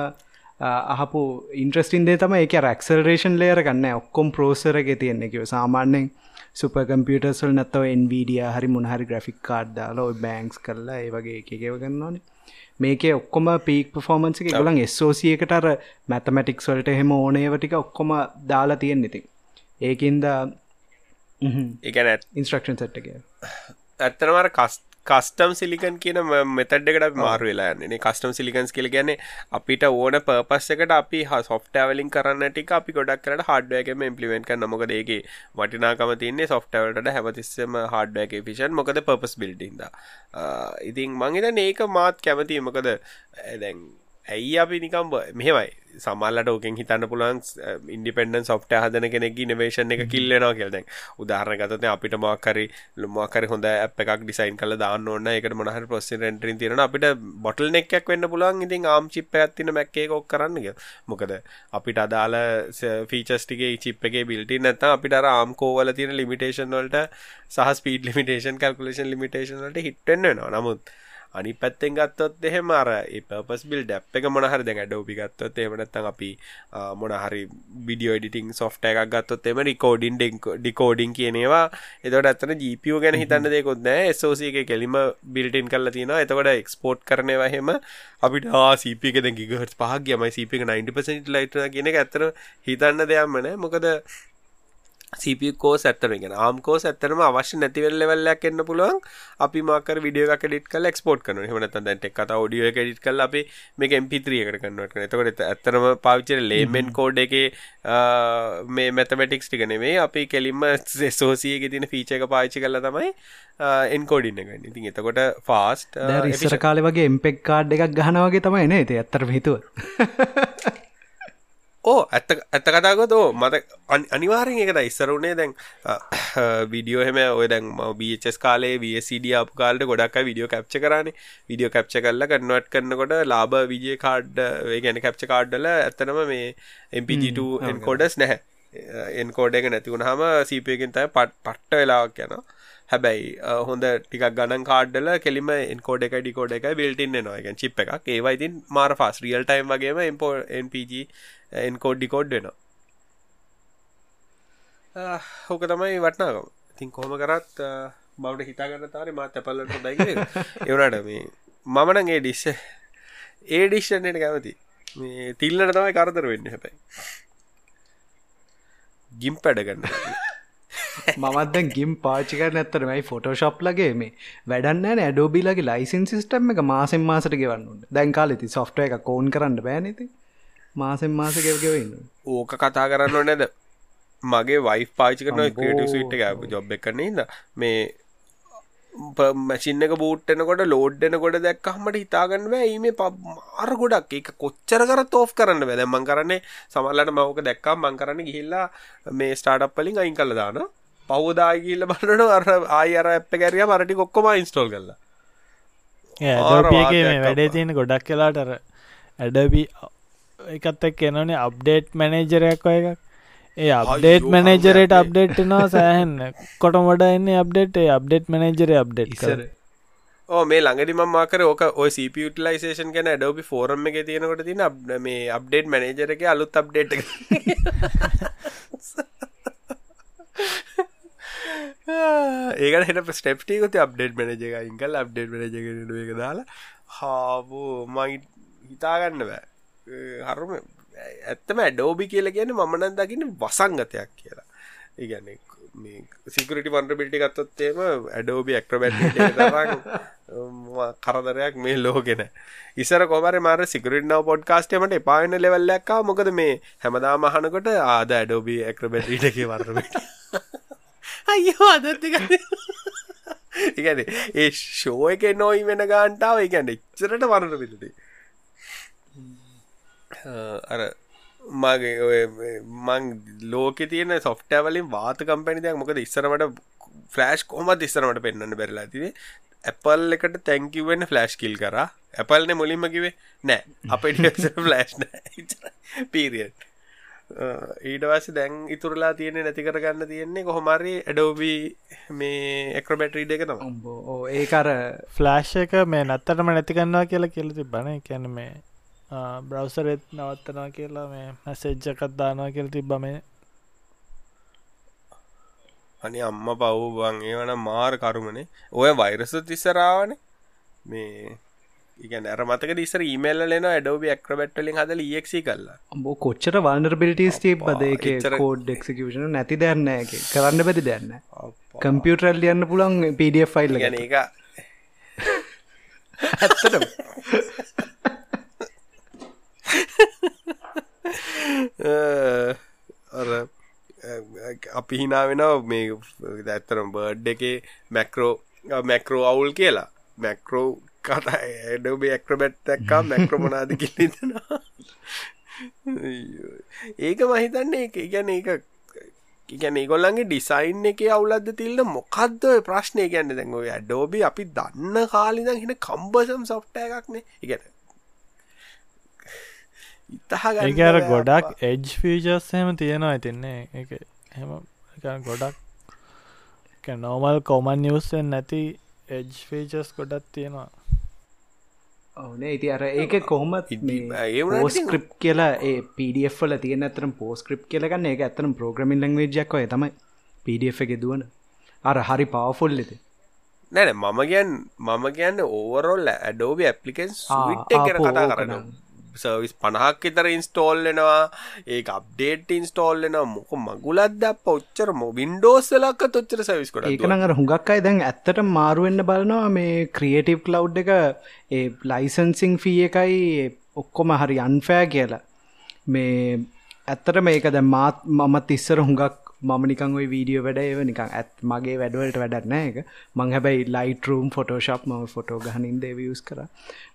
අහපු ඉන්ට්‍රස්ටින් දේ තම එක රක්සල්රේෂන් ලේර ගන්න ඔක්කොම් ප්‍රෝසරග තියෙන්නේ. කිව සාමාන්‍යෙන් සුප කම්පියටර්සල් නැත්තව එන්වීඩිය හරි මුණහරි ග්‍රෆික් කාඩ් දාලා ඔයි බෑන්ක්ස් කරලා ඒ වගේ එකව ගන්නවානේ මේකේ ඔක්කොම පීක් පෆෝමන්ස එක ගලන් ස්ෝසියකට අර මැතමැටික්ස් වලට එහෙම ඕනේවටික ඔක්කොම දාලා තියෙන් ඉතින්. ඒකින්ද එකන ඉන්ස්ට්‍රක්ෂන් සට්ක ඇත්තනවර කස් කස්ටම් සිලිකන් කියන මෙතඩ්ඩකට මාරු වෙලා න්නේ කස්ටම් සිලිකන්ස් කියල ගැන අපිට ඕන පපස් එකට අපි සොෆ්ටවලින් කරන්න ටික අපි ගොඩක් කරට හඩ්ඩයකම ඉම්පලිවෙන්ට නමකදේගේ වටිනාකම තින්නේ සොෆ්ටවලට හැමතිස්සම හඩ්ඩයක පිෂන් මොකද පපස් බිල්ඩින්ද ඉතින් මංහිත ඒක මාත් කැමති මොකද දැන් ඇයි අපි නිකම් මෙහෙමයි. සමල්ලට ඕකෙන් හිතන්න පුළුවන් ඉන්ඩිපෙන්ඩන් සොෆ්ට හදන කෙනෙක් ඉනවේශන් එක කිල්ලෙනවා කියල්දැන් උදාහරණ ගතන අපිට මක්කරි ලුමක්කර හොඳ අප එකක් ඩිසයින් කල දාන්න ඕන්න එකට මොනහර පොස්සි රෙන්ටරින් තිරන අපිට බොටල් නෙක්යක් වෙන්න පුළුවන්. ඉතින් ආම් චිප් ඇත්තින මැක්කේ කොක් කරන්නග මොකද අපිට අදාල ෆීචස්ටිගේ චිප්ගේ බිල්ටි නැත අපිට ආම් කෝවල තියෙන ලිමිටේෂන් වලට සහ ස්පීඩ් ලිමිටේෂන් කල්කුලේෂන් ලිමිටේෂන් වලට හිටෙන්න්න නවා නමුත් අනි පැත්තෙන් ගත්තොත් එහෙම අර පපස් බිල් ඩැප් එක මොනහර දැන් ඩෝපි ගත්තොත් එමනත්තන් අපි මොනහරි විඩියෝ ඩිටිං සොෆ්ට එකක් ගත්තොත් එම රිකෝඩින් ඩිකෝඩින් කියනවා එතට ඇත්තන ජීපියෝ ගැන හිතන්න දෙකොත් නෑ සෝසි එක කෙලිම බිල්ටන් කල්ල තියෙන එතකොට එක්ස්පෝට් කරනවහෙම අපිට ආසිපක ගිගහට පහක් ගමයි සිපක 90% ලයිට කියන එක ඇත්තන හිතන්න දෙයක්මන මොකද කෝස් ඇත්තරගෙන ආම්කෝස් ඇත්තරම අවශ්‍ය නැතිවල් ලෙවල්ලයක් එන්න පුළුවන්. අපි මාකර විඩියෝ ඩිට කල එක්ස්පෝට් කන හමනත දැන්ට කත ඩියෝ ඩිට කල අපි මේ එම්පිත්‍රියකට කන්නට කන එතකොට ඇත්තරම පාවිච්චර ලේමෙන් කෝඩ් එක මේ මැතමටික්ස් ටිකනෙවේ අපි කෙලින්ම සෝසියක තින ෆීච එක පාච්චි කල තමයි එන්කෝඩින්න ගන්න ඉතින් එතකොට ෆාස්ට ඉස්සර කාලෙ වගේ එම්පෙක් කාඩ් එකක් ගහනවගේ තමයි නේ. ඇත්තර හිතුව <laughs> ඕ ඇත්ත ඇත්ත කතාගොත් ඕ මත අනිවාරෙන් එකට ඉස්සරුණේ දැන් විඩියෝ හෙම ඔය දැන් බස් කාලේ වසිඩ අප කාල්ට ගොඩක් විඩියෝ කැප්ච කරන. විඩියෝ කැප්ච කල්ල කන්නවට කරන්නකොට ලාබ විජය කාඩ් ගැන කැප්ච කාඩ්ඩල ඇත්තනම මේ එම්පජට එන්කෝඩස් නැහැ. එන්කෝඩ එක නැතිවුණ හම සීපයකින් තයි පට් පට්ට වෙලාවක් යනවා හැබැයි හොඳ ටිකක් ගණන් කාඩ්ඩල කෙලිම එන්කෝඩ එක ඩිකෝඩ එක බිල්ටින්න නොයග චිප් එකක්. ඒවයිතින් මාර ෆස් රියල් ටයිම් වගේම එම්පෝ එන්පජ එන්කෝඩ් ඩිකෝඩ් වෙනවා. හෝක තමයි වටනාකම. ඉතින් කොහොම කරත් බවට හිතාගන්න තාර මාත් තැපල්ලට දයි එවනට මේ මමනගේ ඩිස්ස ඒ ඩිශ්ෂන්නට කැමති. මේ තිල්ලට තමයි කරදර වෙන්න හැබැයි. ගිම් පැඩගන්න මත් ගිම් පාචික නැත්තරමයි ෆොටෝශප් ලගේ මේ වැඩන්න ඇඩෝබිලගේ ලයිසින් සිිටම් එක මාසෙන් මාසට ගෙවන්න දැන් කාලෙති සොෆ්ට එක කෝන් කරන්න බෑනති මාසෙන් මාස ගෙවගෙවන්න ඕක කතා කරන්න නැද? මගේ වයි පාචි කරන ක්‍රට සිට් එක ජොබ් එකන්න ඉන්න මේ මැසින් එක බූට්ටනකොට ලෝඩ්ඩනකොට දැක්කහමට හිතාගන්න ීම පර ගොඩක් එක කොච්චර කර තෝෆ් කරන්න වැද මං කරන්නේ සමල්ලට මවක දැක්කා. මං කරන්න ගිහිල්ලා මේ ස්ටාටප් පලින් අයින් කළ දාන. පවදාගිල්ල බලන අර ආය අර ඇප්ප කැරිය මරටි කොක්කොම ඉන්ස්ටෝල් කරලා. වැඩේ තියෙන ගොඩක් කලාටර ඇඩබි එකත් එක් එනනේ අප්ඩේට් මැනේජරයක් එකක් ඒ අප්ඩේට් මැනේජරට අප්ඩේට් නවා සෑහන්න. කොට මොඩ එන්න අප්ඩේට් අප්ඩේට් මැනේජර අප්ඩේට් කර ඕ මේ ළඟදි මමාකර ඕක ඔය සිපියුටලයිසේෂන් ගැන ඩෝපි ෆෝරම් එක තියෙනකොට තින මේ අප්ඩේට් මැනේජර එක අලුත් අප්ඩේට් ඒකට හෙට ස්ටප්ටිකුති අප්ඩේට් මැනජ එක ඉංකල් අප්ඩේට් මැනජ එක දාලා. හාබෝ මයි හිතාගන්න බෑ. හරුම ඇත්තම ඇඩෝබි කියල කියන මනන් දකින්න වසංගතයක් කියලා. ඉගැන මේ සිකරට වන්ඩබිටි ගත්තොත්තේම ඇඩෝබි ඇක්ට්‍රබැට් කරදරයක් මේ ලෝගෙන ඉසර කොමර මාර සිකරටනාව පොඩ්කාස්ටමට එපාන ලෙවල්ලක්කා මොකද මේ හැමදා මහනකොට ආද ඇඩෝබි ඇක්ට්‍රබැට්ට එක වරබට අයෝ අදත්තික ඉගැන ඒ එක නොයි වෙන ගාන්ටාව ඉගැන එච්චරට වරට පිළිදී අර මගේ ඔය මං ලෝක තියන සොෆ්ටවලින් වාත කම්පැනිදයක් මොකද ඉස්සරමට ෆලෑශ් කොමත් ඉස්සරමට පෙන්න්න බැරලා තිේ ඇපල් එකට තැංකිවෙන්න ෆලෑශ් කිල් කර. ඇපල්න මුලින්ම කිවේ නෑ. අපට ෆලෑශ් පීරියට ඊට වස <laughs> දැන් ඉතුරලා තියෙන නැති කරගන්න තියෙන්නේ කොහොමරි ඇඩෝබී මේ එක්‍රබැට්‍රී දෙක තම ඒකර ෆ්ලෑශ් එක මේ නත්තටම නැතිකන්නවා කියලා කියලති බන කියන්න මේ බ්‍රවසරෙත් නවත්තනා කියලා මේ මැසෙජ්ජකත් දානවා කියල තිබ්බ මේ. අනි අම්ම පව්බන් ඒවන මාර් කරුමනේ. ඔය වෛරස තිස්සරාවන මේ ඉග නර මතක දිසර ඊමල්ල ලෙන ඩෝබ ක්‍රබට්ලින් හදල ඒක්සි කල්ලා බෝ කොච්චර වල්නර්බිලිටස් ටේප් බද කෝඩ් එක්කෂන නැති දැන්න කරන්න පැති දැන්න කම්පියුටරල් ලියන්න පුළන් පඩ ෆයිල් ගැන එක ඇත්තට <laughs> අර අපි හිනා වෙන මේ ඇත්තරම් බර්ඩ් එක මැක්‍රෝ මැක්‍රෝ අවුල් කියලා. මැක්‍රෝ කතා ඇඩෝබේ ඇක්‍රබැට් දැක්කා මැක්‍රමනාද කිලිදෙනවා ඒක මහිතන්නේ එක ගැන එක ගැන ගොල්ලන්ගේ ඩිසයින් එක අවුලද තිල්ල මොකක්ද ප්‍රශ්නය ගැන්න දැන් ඔය ඇඩෝබි අපි දන්න කාලිද හින කම්බසම් සොෆ්ට එකක්නේ. ඉගැන ඒකර ගොඩක් එජ් ෆීචස් හෙම තියෙනවා ඇතින්නේ එක හෙම ගොඩක් නෝමල් කොමන් නිවස්සෙන් නැති එජ් ෆීචස් ගොඩක් තියෙනවා. ඕනේ ඉති අර ඒක කොහොමත් පෝස්ක්‍රප් කියලා ඒ පඩFල තියන අතරම් පෝස්ක්‍රප් කියලගන්න ඒක ඇතරම් ප්‍රෝග්‍රමින් ලංවේජයක් ඔය තමයි පඩF එක දුවන. අර හරි පවෆොල් එති නැන මම ගැන් මම ගැන්න ඕවරොල් ඇඩෝබ ඇපලිකන් ආපෝ කතා ඕක කරන නම්. සර්විස් පණහක් ඉතර ඉන්ස්ටෝල්ලෙනවා ඒ අප්ඩේට ඉන්ස්ටෝල්ලෙන මොක මගුලත් අප ඔච්චර මො වින්ඩෝස්සලක්ක තොච්චර සවිස් කොට ඒකන අර හුඟක් අයි දැන් ඇත්තට මාරුවෙන්න්න බලනවා. මේ ක්‍රියටව් කලව් එක ඒ ලයිසන්සිං ෆී එකයි ඔක්කොම හරි අන්ෆෑ කියලා. මේ ඇත්තට මේක දැ මාත් මමත් ඉස්සර හුඟක් මම නිකං ඔයි වීඩියෝ වැඩ ඒව නිකං ඇත් මගේ වැඩවලට වැඩක්නෑ එක මං හැබැයි ලයිටරම් ෆොටෝශප් ම ෆොටෝ ගහනින් දේව යස් කර.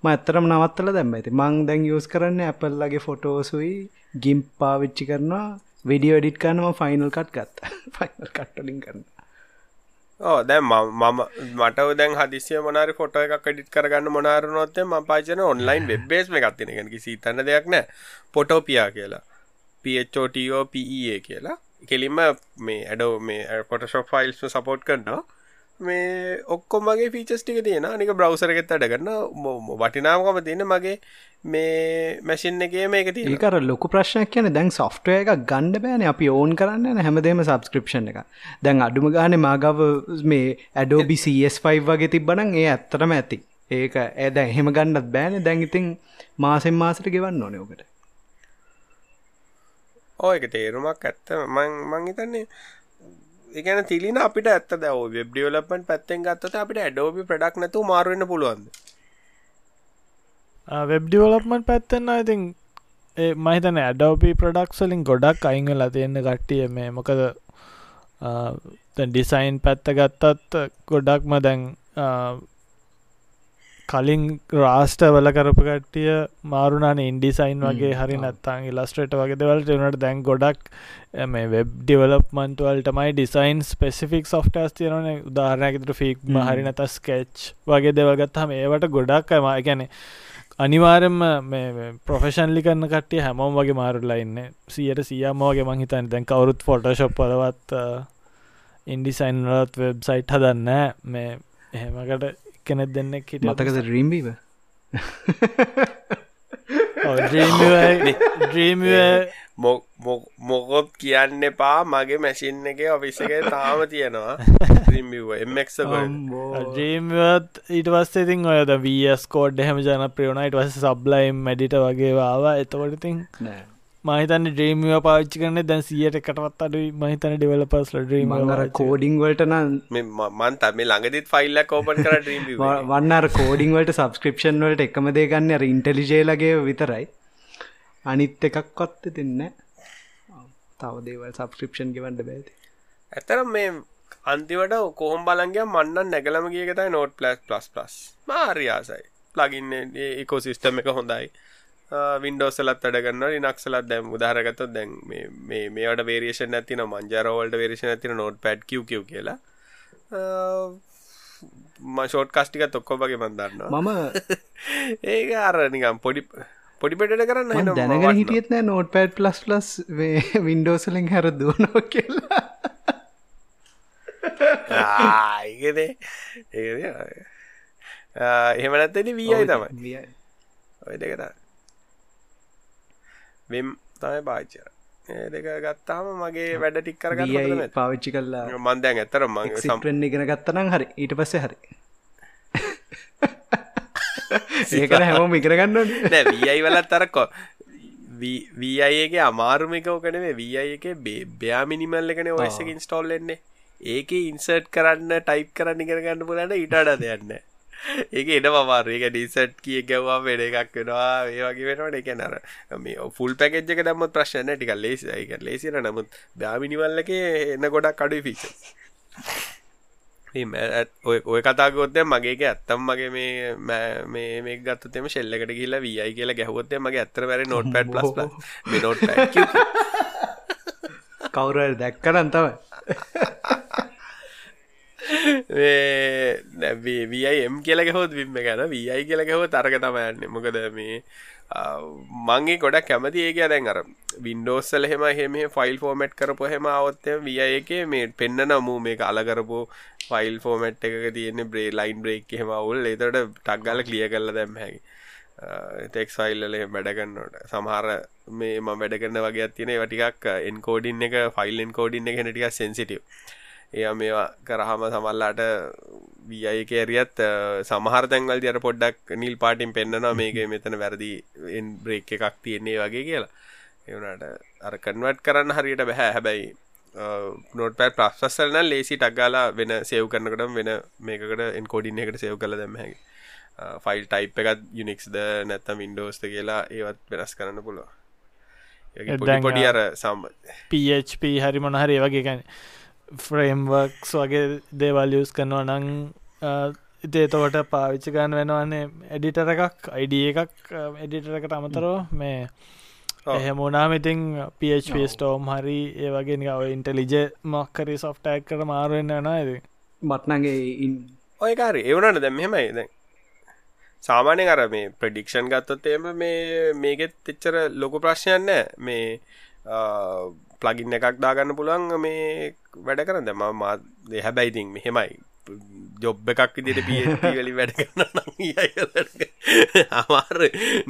ම ඇත්තරම නවත්තල දැම්ම. ඇති මං දැන් යස් කරන්න ඇපල්ලගේ ෆොටෝසුයි ගිම් පාවිච්චි කරනවා. විඩියෝ ඩිට් කරනම ෆයිනල් කට් ගත්ත. ෆයිනල් කට්ටලින් කරන්න ඕ <laughs> දැන් මම මට දැන් හදිසිය මොනාරි ෆොට එකක් ඩිට කරගන්න මොනාරනොත්තේ ම පාචන ඔන්ලයින් වෙබ්බේස් මේ ගත්තින එක. කිසි තන්න දෙයක් නෑ. පොටෝපියා කියලා. පෝටෝපේ කියලා. කෙලින්ම මේ ඇඩෝ මේ පොටශොප් ෆයිල්ස් සපෝට් කරනවා. මේ ඔක්කොමගේ ෆීචස් ටික තියෙන නික බ්‍රවසරගෙත් අඩගන්න වටිනාමකම තියෙන මගේ මේ මැසින් එකේ මේක තියෙන ඒකර ලොකු ප්‍රශ්නයක් කියන දැන් සොෆ්ටය එක ගණ්ඩ බෑන. අපි ඕන් කරන්න හැමදේම සබස්ක්‍රපෂන් එක දැන් අඩුම ගාන මාගව මේ ඇඩෝබි CS5 වගේ තිබ්බනන් ඒ ඇත්තරම ඇති. ඒක ඇද එහෙම ගන්නත් බෑන. දැන් ඉතින් මාසෙන් මාසට ගෙවන්න ඕනයෝකට ඕක තේරුමක් ඇත්ත. මං මං හිතන්නේ ඒගැන තිලින අපිට ඇත්ත දැව වෙබ් ඩියවලපන් පැත්තෙන් ගත්තත අපිට ඇඩෝබි ප්‍රඩක් නැතු මාරුවන්න පුළුවන්ද? වෙබ් ඩිවලප්මට පැත්තෙන්න්න ඉතින් ඒ මහිතන ඇඩෝපි ප්‍රඩක්ස්වලින් ගොඩක් අයිංගල තියෙන්න කට්ටිය මේ. මොකද ඩිසයින් පැත්ත ගත්තත් ගොඩක්ම දැන් කලින් රාස්ට වල කරපු කට්ටිය මාරුණන ඉන්ඩිසයින් වගේ හරි නැත්තං ඉලස්ට්‍රේට වගේ දෙවලට වනට දැන් ගොඩක් මේ වෙබ් ඩිවලප්මන්ටවල්ටමයි ඩිසයින් ස්පෙසිෆික් සොෆ්ටස් තියරන උදාහරණයකතර ෆික්ම හරි නැත ස්කෙච් වගේ දෙවල්ගත්හම ඒවට ගොඩක් අම ගැන අනිවාරෙන්ම මේ ප්‍රොෆෙෂන්ලි කරන්න කට්ටිය හැමෝම් වගේ මාරුලා ඉන්න. සියට සියමෝගේ මංහිතන් දැන් කවරුත් ෆොටෝශප් පලවත් ඉන්ඩිසයින්ලත් වෙබ්සයිට් හදන්න මේ එහෙමකට කෙනෙක් දෙන්නෙක් හිට මතකද රීම්බීව ්‍රීම මොකොත් කියන්න එපා. මගේ මැසින් එක ඔෆිස එක තාම තියෙනවා එමක් ්‍රීම්වත් ඊට පස්ස ඉතින් ඔයද වස් කෝඩ් හෙම ජන ප්‍රියුණයිට වස සබ්ලයිම් මැඩිට වගේ වා එතකොට ඉතින් මහිතන්න ඩ්‍රීමිය පාච්චි කරන දැන් සියට එකටවත් අඩු මහිතන ඩිවලපස් මංගර කෝඩිං වලට නම් මන් තම ළඟදිත් ෆයිල්ල කෝපන් කර ්‍රීම් වන්නර කෝඩිං වලට සබස්ක්‍රපෂන් වලට එකම දේගන්න අර ඉන්ටලිජේලගේ විතරයි. අනිත් එකක්කොත්ත දෙන්න තව දේවල් සබස්ක්‍රපෂන් ගෙවන්ඩ බෑති ඇතර මේ අන්තිවට කොහොම් බලන්ගේ මන්න නැගලම ගියකතයි නෝට් පලස් පලස් පලස් මාර්යාසයි ප්ලගින්න ඒකෝ සිිස්ටම එක හොඳයි වින්ඩෝසලත් අඩගන්න ලිනක්සලත් දැම් උදාරගත දැන් මේ මේට වේරේෂන් ඇතින මංජරවල්ට වේරේෂන ඇතින නෝට් පැඩ් කිව් කියලා. මශෝට් කස්ටික තොක්කො වගේ මන්දන්න මම <laughs> ඒක අර නිකම් පොඩි පොඩිපෙටට කරන්න මම දැනගෙන හිටියත් නෑ නෝට් පැඩ් ප්ලස් ප්ලස් වින්ඩෝසලින් හැර දුවනෝ කියලා. ආයිගනේ ඒ එහෙමනත්තෙන වීයි තමයි. ඔය දෙකත වෙම් තමයි පාච්චර දෙක ගත්තාම මගේ වැඩ ටික් කරගන්න පාවිච්චි කල්ලා මන්දැන් ඇතර මගේ සම්ප්‍රෙන්් ඉගෙන ගත්තනම් හරි. ඊට පස්සේ හරි. ඒකන හැම ඉකරගන්න නෑ වීයි වලත් තරක්කො වීඒගේ අමාරුමිකව කනේ වී එක බයා මිනිමල් එකන ඔයස එක ඉන්ස්ටෝල් එන්නේ ඒක ඉන්සර්ට් කරන්න ටයිප් කරන්න ඉගෙනගන්න පුලට ඉටඩ දෙයන්න <laughs> ඒක එඩ මමාර ඒක ඩිසට් කිය ගැව්වා වැඩ එකක් වෙනවා ඒ වගේ වෙනවට එක නර මේ ෆුල් පැකෙජ්ක දම්මත් ප්‍රශ්න ටික ලේසි එක ලේසිර නමුත් බාමිනිවල්ලක එන්න ගොඩක් කඩු ෆිච ඔය කතාගොත්තය මගේක ඇත්තම් මගේ මේ මේ ගත්තතම ශෙල්ලකට කියලා වීයි කියලා ගැහවොත්තේ මගේ ඇත්තර වැර නොට් පැඩ් ලස් නොට් කවුර දැක්කරන් තමයි <laughs> වම් කියලක හොත් විම ගැන වයි කියලක හෝ තරග තමයන්න මොකද මේ මංගේ ගොඩක් කැමති ඒක දැන් අර වින්ඩෝස්සල හෙම හෙම ෆයිල් ෆෝමට් කරපු හෙම අවත්තය විය එක මේ පෙන්න්න නමූ මේ අලකරපු ෆයිල් ෆෝමට් එක තියෙන බ්‍රේ ලයින් බ්‍රේක් හෙම අවුල්. එතට ටක්ගල කලිය කරල දැම් හැකි. තෙක් ෆයිල්ල වැඩගන්නට සමහර මේ ම වැඩගන්න වගේ තියෙන වටිකක් එන්කෝඩින් එක ෆයිල්ෙන් කෝඩින් එක ටික සෙන්සිටව එය මේවා කරහම සමල්ලාට වියයික ඇරියත් සමහර තැන්වල් දියර පොඩ්ඩක් නිල් පාටින් පෙන්න්නනවා මේක මෙතන වැරදි බ්‍රේක් එකක් තියෙන්නේ වගේ කියලා. එවනට අර කන්වට් කරන්න හරියට බැහැ හැබැයි නෝට පැ ප්‍රස්සල්න ලේසි ටක්ගාලා වෙන සෙව් කරනකට වෙන මේකට එන්කෝඩින් එකට සෙව් කළ දෙම හැකි ෆයිල් ටයිප් එකත් යුනික්ස්ද නැත්තම් වින්ඩෝස්ත කියලා ඒවත් වෙනස් කරන්න පුළුව පොඩි අර සම් PHP හරි මොනහරි වගේ ගැන ෆ්‍රේම්වර්ක්ස් වගේ දේවල් යස් කරනවා නං ඉතේතවට පාවිච්චි ගන්න වෙනවන්නේ එඩිටර එකක් අයිඩ එකක් එඩිටරකට අමතරෝ මේ එහෙමුණනාම ඉතින් PHP ස්ටෝම් හරි ඒ වගේ නිව ඉන්ටලිජ මක්කරි සොෆ්ටෑක් කර මාරුවෙන්න වෙන ඇද මටනගේ ඔයකාර ඒවනට දැම් හෙමයි දැන් සාමානය අර මේ ප්‍රඩික්ෂන් ගත්තොත් එම මේ මේකෙත් එච්චර ලොකු ප්‍රශ්නයන්න මේ ප්ලගින් එකක් දාගන්න පුළන් මේ වැඩ කරන්න. ම දෙහැබැයිතින් මෙහෙමයි. ජොබ් එකක් විදිට පිවලි වැඩ කරන්න අමාර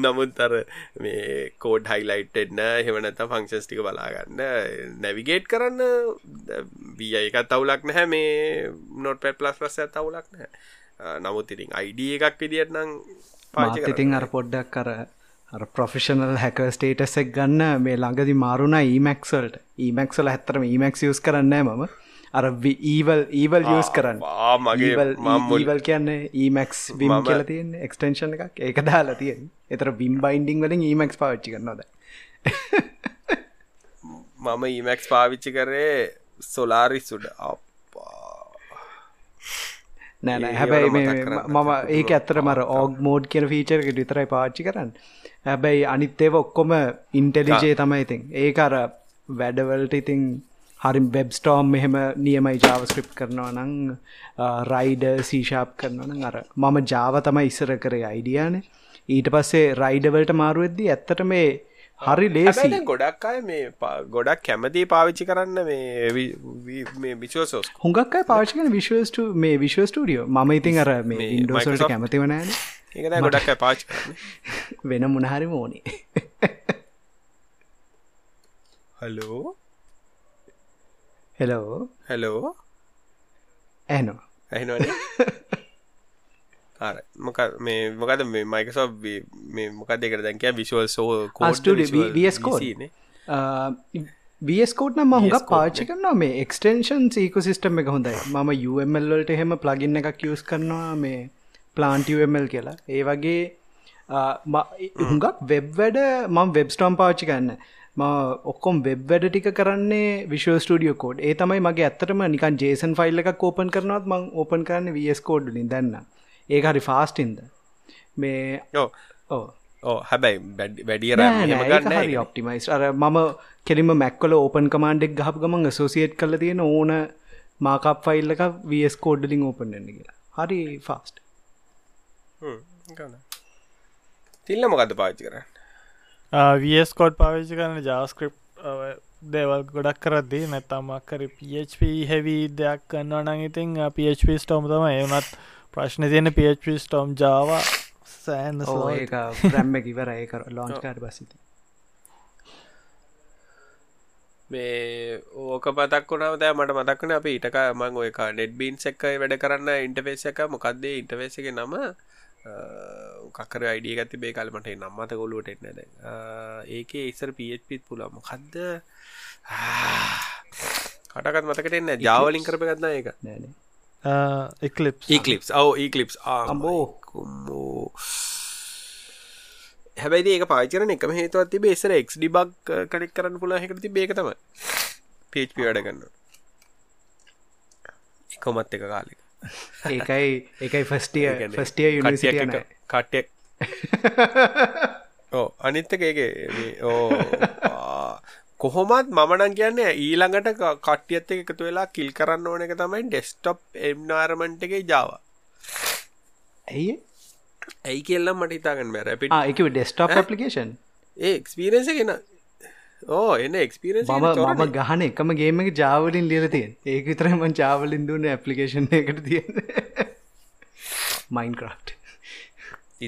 නමුත් අර මේ කෝඩ් හයිලයිට්ෙන්න හෙවනත ෆංක්ෂස් ටික බලාගන්න නැවිගේට් කරන්න බිය එකත් අවුලක් නැහැ. මේ නොට පැ ප්ලස් ප්‍රස් ඇත් අවුලක් නෑ නමුත් ඉතින් අයිඩ එකක් විදිට නම් පාතිතින් අර පොඩ්ඩක් කර අර ප්‍රොෆිෂනල් හැක ස්ටේටසෙක් ගන්න මේ ළඟදි මාරුණ ඊමක්සල්ට ඊමක්සල හැත්තරම ඊමක් යස් කරන්න මම. අර ඊවල් ඊවල් යස් කරන්න. මගේ මම්වල් කියන්නේ ඊමක් විම කියල තියෙන් එක්ස්ටේෂන් එකක්. ඒක දාලා තියෙන් එතර බිම් බයින්ඩිං වලින් ඊමක් පාච්චි කරන්නද මම ඊමක් පාවිච්චි කරේ සොලාරි සුඩ නෑන හැබැයි මම ඒක ඇත්තර මර ඕග් මෝඩ් කියන ෆීචරක විතරයි පාච්චි කරන්න හැබැයි අනිත් ඒව ඔක්කොම ඉන්ටෙලිජේ තමයි ඉතින්. ඒක අර වැඩවලට ඉතින් හරි වෙබ්ස්ටෝම් මෙහෙම නියමයි ජාවස්ක්‍රිප් කරනවා නං රයිඩ සීශාප් කරනවන අර මම ජාව තමයි ඉස්සර කරේ අයිඩියානේ ඊට පස්සේ රයිඩවලට මාරුවෙද්දී ඇත්තට මේ හරි ලේසි ගොඩක් අය මේ ගොඩක් කැමති පාවිච්චි කරන්න මේ විශෝසෝස් හුඟක් අයි පාචිකන විශවස්ට මේ විශ්ව ස්ටඩියෝ ම ඉතින් අර මේ ඉන්ඩෝසල්ට කැමති වනෑන ඒකන ගොඩක් පාච් <laughs> වෙන මුණහරි මෝනේ හලෝ හෙලෝ හැලෝ ඇනෝ අර මොක මේ මොකද මේ මයිකසෝ මේ මොකක් දෙකට දැන්ක විශවල් සෝ කෝඩ වියස්කෝට් නම් හුඟක් පාච්චි කරනවා. මේ එක්ස්ටේෂන් සීකු සිිස්ටම් එක හොඳයි. මම UMල්ලට එහෙම ප්ලගින්න එකක් යස් කරනවා. මේ ප්ලාන්ටමල් කියලා. ඒ වගේ හුඟක් වෙබ් වැඩ මම වෙබ්ස්ටෝම් පාච්චි කරන්න. ම ඔක්කොම් වෙබ් වැඩ ටික කරන්නේ විශව ස්ටඩියෝ කෝඩ් ඒ තමයි මගේ ඇත්තටම නිකන් ජේසන් ෆයිල් එකක් ඕපන් කරනවත් මං ඕපන් කරන්න වස් කෝඩ්ලින් දන්න ඒක හරි ෆාස්ටින්ද මේ ඕ හැබැයි වැඩිය හරි ඔප්ටිමයිස් අර මම කෙලිම මැක්කොල ඕපන් කමාන්ඩෙක් ගහප ගමන් සෝසිේට් කල තියෙන ඕන මාකප් ෆයිල් එක වස් කෝඩ්ලිින් ඕපන්න්න කියලා. හරි ෆාස්ට තිල්ල මොකද පාච්චි කරන්න? වස් කෝඩ් පාවිච්චි කරන ජාස්ක්‍රප් දේවල් ගොඩක් කරද්දී නැත්තම්මක්කර PHP හැවී දෙයක් කන්නවා නං ඉතින් PHP ස්ටෝම් තම එවනත් ප්‍රශ්න තියෙන පH ස්ටෝම් ජාව සෑන් ඒක ප්‍රැම්ම කිවර ඒක ලෝන්කාට බසිත මේ ඕක පතක් වුණාව දෑ මට මතක්වන අප ඊටක මං ඔයක නෙට් බීන් එක්ක වැඩ කරන්න ඉන්ටවේස එක. මොකක්දේ ඉන්ටවේස එක නම කකර අයිඩිය ගති බේ කලමට නම්මත ගොලුවට එන්න. දැ ඒක ඉස්සර පපිත් පුලා මොකක්ද කටකත් මතකට එන්න ජාවලින් කරප ගත්න්න එක එක්ලිප් ඒකලිප් ඔව ඒකලිප් ආම්බෝ කුම්මෝ හැබැයි ඒක පාචරන එකම හේතුවත් තිබේ එසර එක් ඩිබක් කනෙක් කරන්න පුලා හැකට තිබේ එක තම පේච් වැඩ ගන්න කොමත් එක කාලෙක ඒකයි එකයි ෆස්ටිය ෆස්ටිය යුනිසිය කට්ටෙක් ඕ අනිත්තක ඒක ඕ කොහොමත් මමනන් කියන්නේ ඊළඟට කට්ටියත් එක එකතු වෙලා කිල් කරන්න ඕන එක තමයි ඩෙස්ටොප් එම්නාරමන්ට් එකේ ජාව ඇයි? ඇයි කියල්ලම් මට හිතාගන්න මැර එක ඩෙස්ටොප් පපලිකේෂන් ඒ එක්ස්පීරන්ස ගෙන ඕ එන්න එක්ස්පීරන්ස් මම ගහන එකම ගේමක ජාවලින් ලියලතියෙන් ඒක විතරම ජාවලින් දුන්න ඇපලිකේෂන් එකට තියෙන මයින්ක්‍රෆ්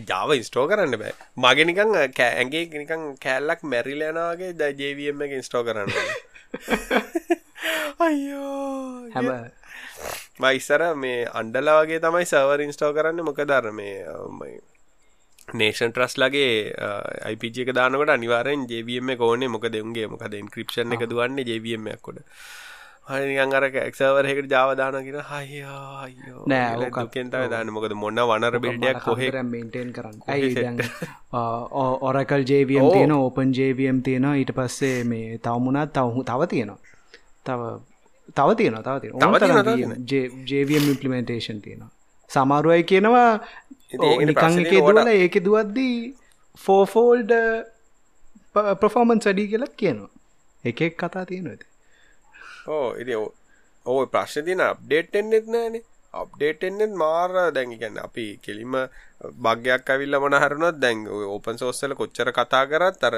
ජාව ඉස්ටෝ කරන්න බෑ. මගේ නිකං ඇගේ නිකං කෑල්ලක් මැරිලයනවාගේ ද ජවම් එක ඉස්ටෝ කරන්න. <laughs> අයියෝ. හැම මයිස්සර මේ අන්ඩලා වගේ තමයි සවර් ඉන්ස්ටෝ කරන්න. මොක දර මේ නේෂන් ට්‍රස් ලගේ අයිපජ එක දානකට අනිවාරෙන් ජවම කෝනේ මොක දෙවන්ගේ මොකද ඉන්ක්‍රපෂන් එක දුවන්නේ ජවමක් කොට අර එක්සවරහකට ජාවදානගෙන හයෝ නෑ කෙන්තව දාන්න. මොකද මොන්න වනර බිල්ඩයක් කොහෙ මේන්ටේන් කරන්න. ඔරකල් ජේවියම් තියෙන ඕපන් ජේවියම් තියෙනවා ඊට පස්සේ මේ තවමුණත් තවහු තව තියෙනවා. තව තව තියෙන තව ජේවියම් ඉම්පලිමේන්ටේෂන් තියෙනවා සමාරුවයි කියනවා නිකං එක දුවල ඒක දුවද්දී ෆෝෆෝල්ඩ ප්‍රෆෝමන්ස් වැඩි කියලත් කියනවා. එකෙක් කතා තියෙනවද ඕ ඉති ඕ ප්‍රශ්න තින අප්ඩේට් එන්නෙත් නෑනේ අප්ඩේට් එන්නෙත් මාර දැන් ගැන්න අපි කෙලිම භගයක් ඇවිල්ල මනහරුණත් දැන් ඕපන් සෝස්සල කොච්චර කතා කරත් අර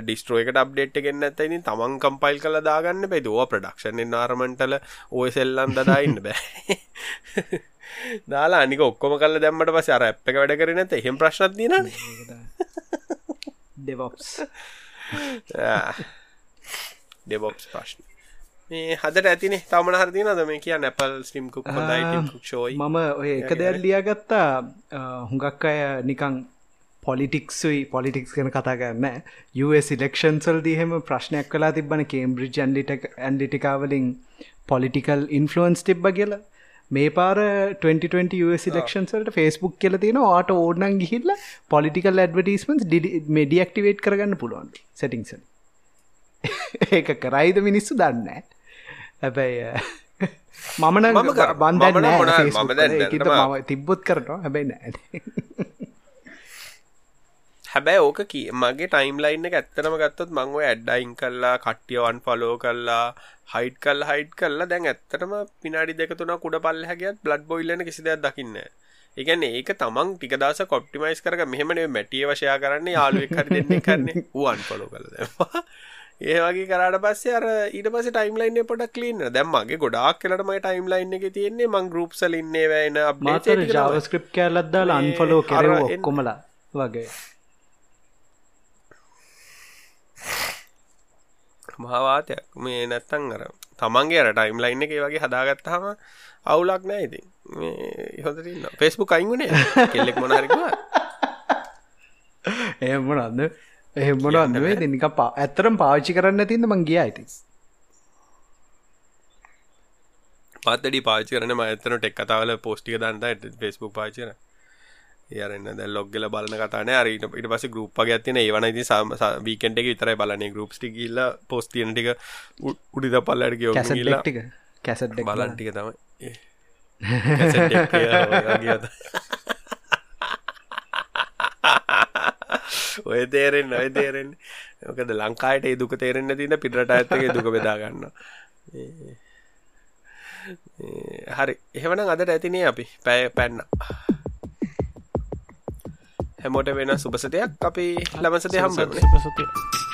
ඩිස්ට්‍රෝයකට අප්ඩේට් ගෙන්න්න ඇතයිනි තමන් කම්පයිල් කළ දාගන්න බයි දවා ප්‍රඩක්ෂන් නාරමටල ඔය සෙල්ලන් දදාඉන්න බෑ <laughs> දාලා අනික ඔක්කොම කල දැම්මට පස අර ඇප් එක වැඩ කරන ඇත එහෙම ප්‍රශ්නත් දින ඩෙවොක්ස් ඩෙබොක්ස් ප්‍රශ්න. මේ හදට ඇතිනේ. තමන හරදිනද මේ කිය නැපල් ස්ටිම් කුක් ෂෝයි මම ඔය එක දෙයක් ලියගත්තා. හුඟක් අය නිකං පොලිටික්සුයි පොලිටික්ස් කන කතා කරන්න ඉලෙක්ෂන්සල් දිහෙම ප්‍රශ්නයක් කලා තිබන කේම්බ්‍රිජ් ඇන්ලිට ඇන්ලිටිකාවලින් පොලිටිකල් ඉන්ෆලුවන්ස් තිබ්බ කියලා මේ පාර 2020 ලක්ෂන්සල්ට ෆස්බුක් කියල තියෙන ආට ඕඩනන් ගිහිල්ල පොලිටිකල් ඇඩවටස්මන්ස් ඩියක්ටිවේට් කරගන්න පුළුවන් සටිංසල් ඒක කරයිද මිනිස්සු දන්න හැබැයි මමන බන්ධ තිබ්බොත් කරනවා. හැබැයි නෑ හැබැයි ඕක මගේ ටයිම් ලයින්න එක ඇත්තනම ගත්තොත් මංව ඇඩ්ඩයින් කල්ලා කට්ටියවන් ෆලෝ කල්ලා හයිට් කල් හයිට් කල්ලා දැන් ඇත්තටම පිනාඩි දෙකතුන කුඩ පල්ල හැගත් බ්ලඩ් බොයිල්ලන කිසි දෙයක් දකින්න ඒගැන ඒක තමන් ටිකදස කොප්ටිමයිස් කරක මෙහෙමනේ මැටිය වශයා කරන්න යාලුවෙක් හරි දෙන්නේ කරන්නේ ුවන් පොලෝ කළ ඒ වගේ කරට පස්සේ අර ඊට පස ටයිම්ලයින්න පොඩක් ලීන්න දැම්මගේ ගොඩක් කලටම ටයිම්ලයින්න එක තියෙන්නේ මං ගරුප්සල ඉන්නේ වැන්න මාතර ජාවස්ක්‍රප් කෑලත්දාල අන්ෆලෝ කර කොමලා වගේ මහවාතයක් මේ නැත්තං අර තමන්ගේ අර ටයිම් ලයින්න එක වගේ හදාගත්තාම අවුලක් නෑ ඉතින්. මේ හොඳරන්න ෆෙස්බුක් අයිගුණේ කෙල්ලෙක් මොනහරකවා එහම නන්න එහෙම මොනවන්නේ දෙනික පා ඇත්තරම් පාවිච්චි කරන්න තින්න මං ගිය ඇති පත්තඩි පාචි කරන මඇතන ටෙක් කතාවල පෝස්ටික දන්ට ෆෙස්බුක් පාචන යරන්න ද ලොග්ගල බලන කතාන අරට ඉට පස ගරුප්ප ගත්තින ඒවන ති වීකෙන්ට එක විතර බලන ගරුප්ටි කියල්ල පෝස්තියනටික උඩිද පල්ලට කිය කැසට්ටික කැසට් බලන්ටික තමයි. <laughs> ඔය තේරෙන් <laughs> ඔය තේරෙන් මොකද ලංකායට දුක තේරෙන්න තින පිටට ඇත්තගේ දුක බෙදාගන්න හරි. එහෙවන අදට ඇතිනේ අපි. පැය පැන්න හැමෝට වෙන සුපසතයක් අපි ළමසතය හම්බ සුපසතිය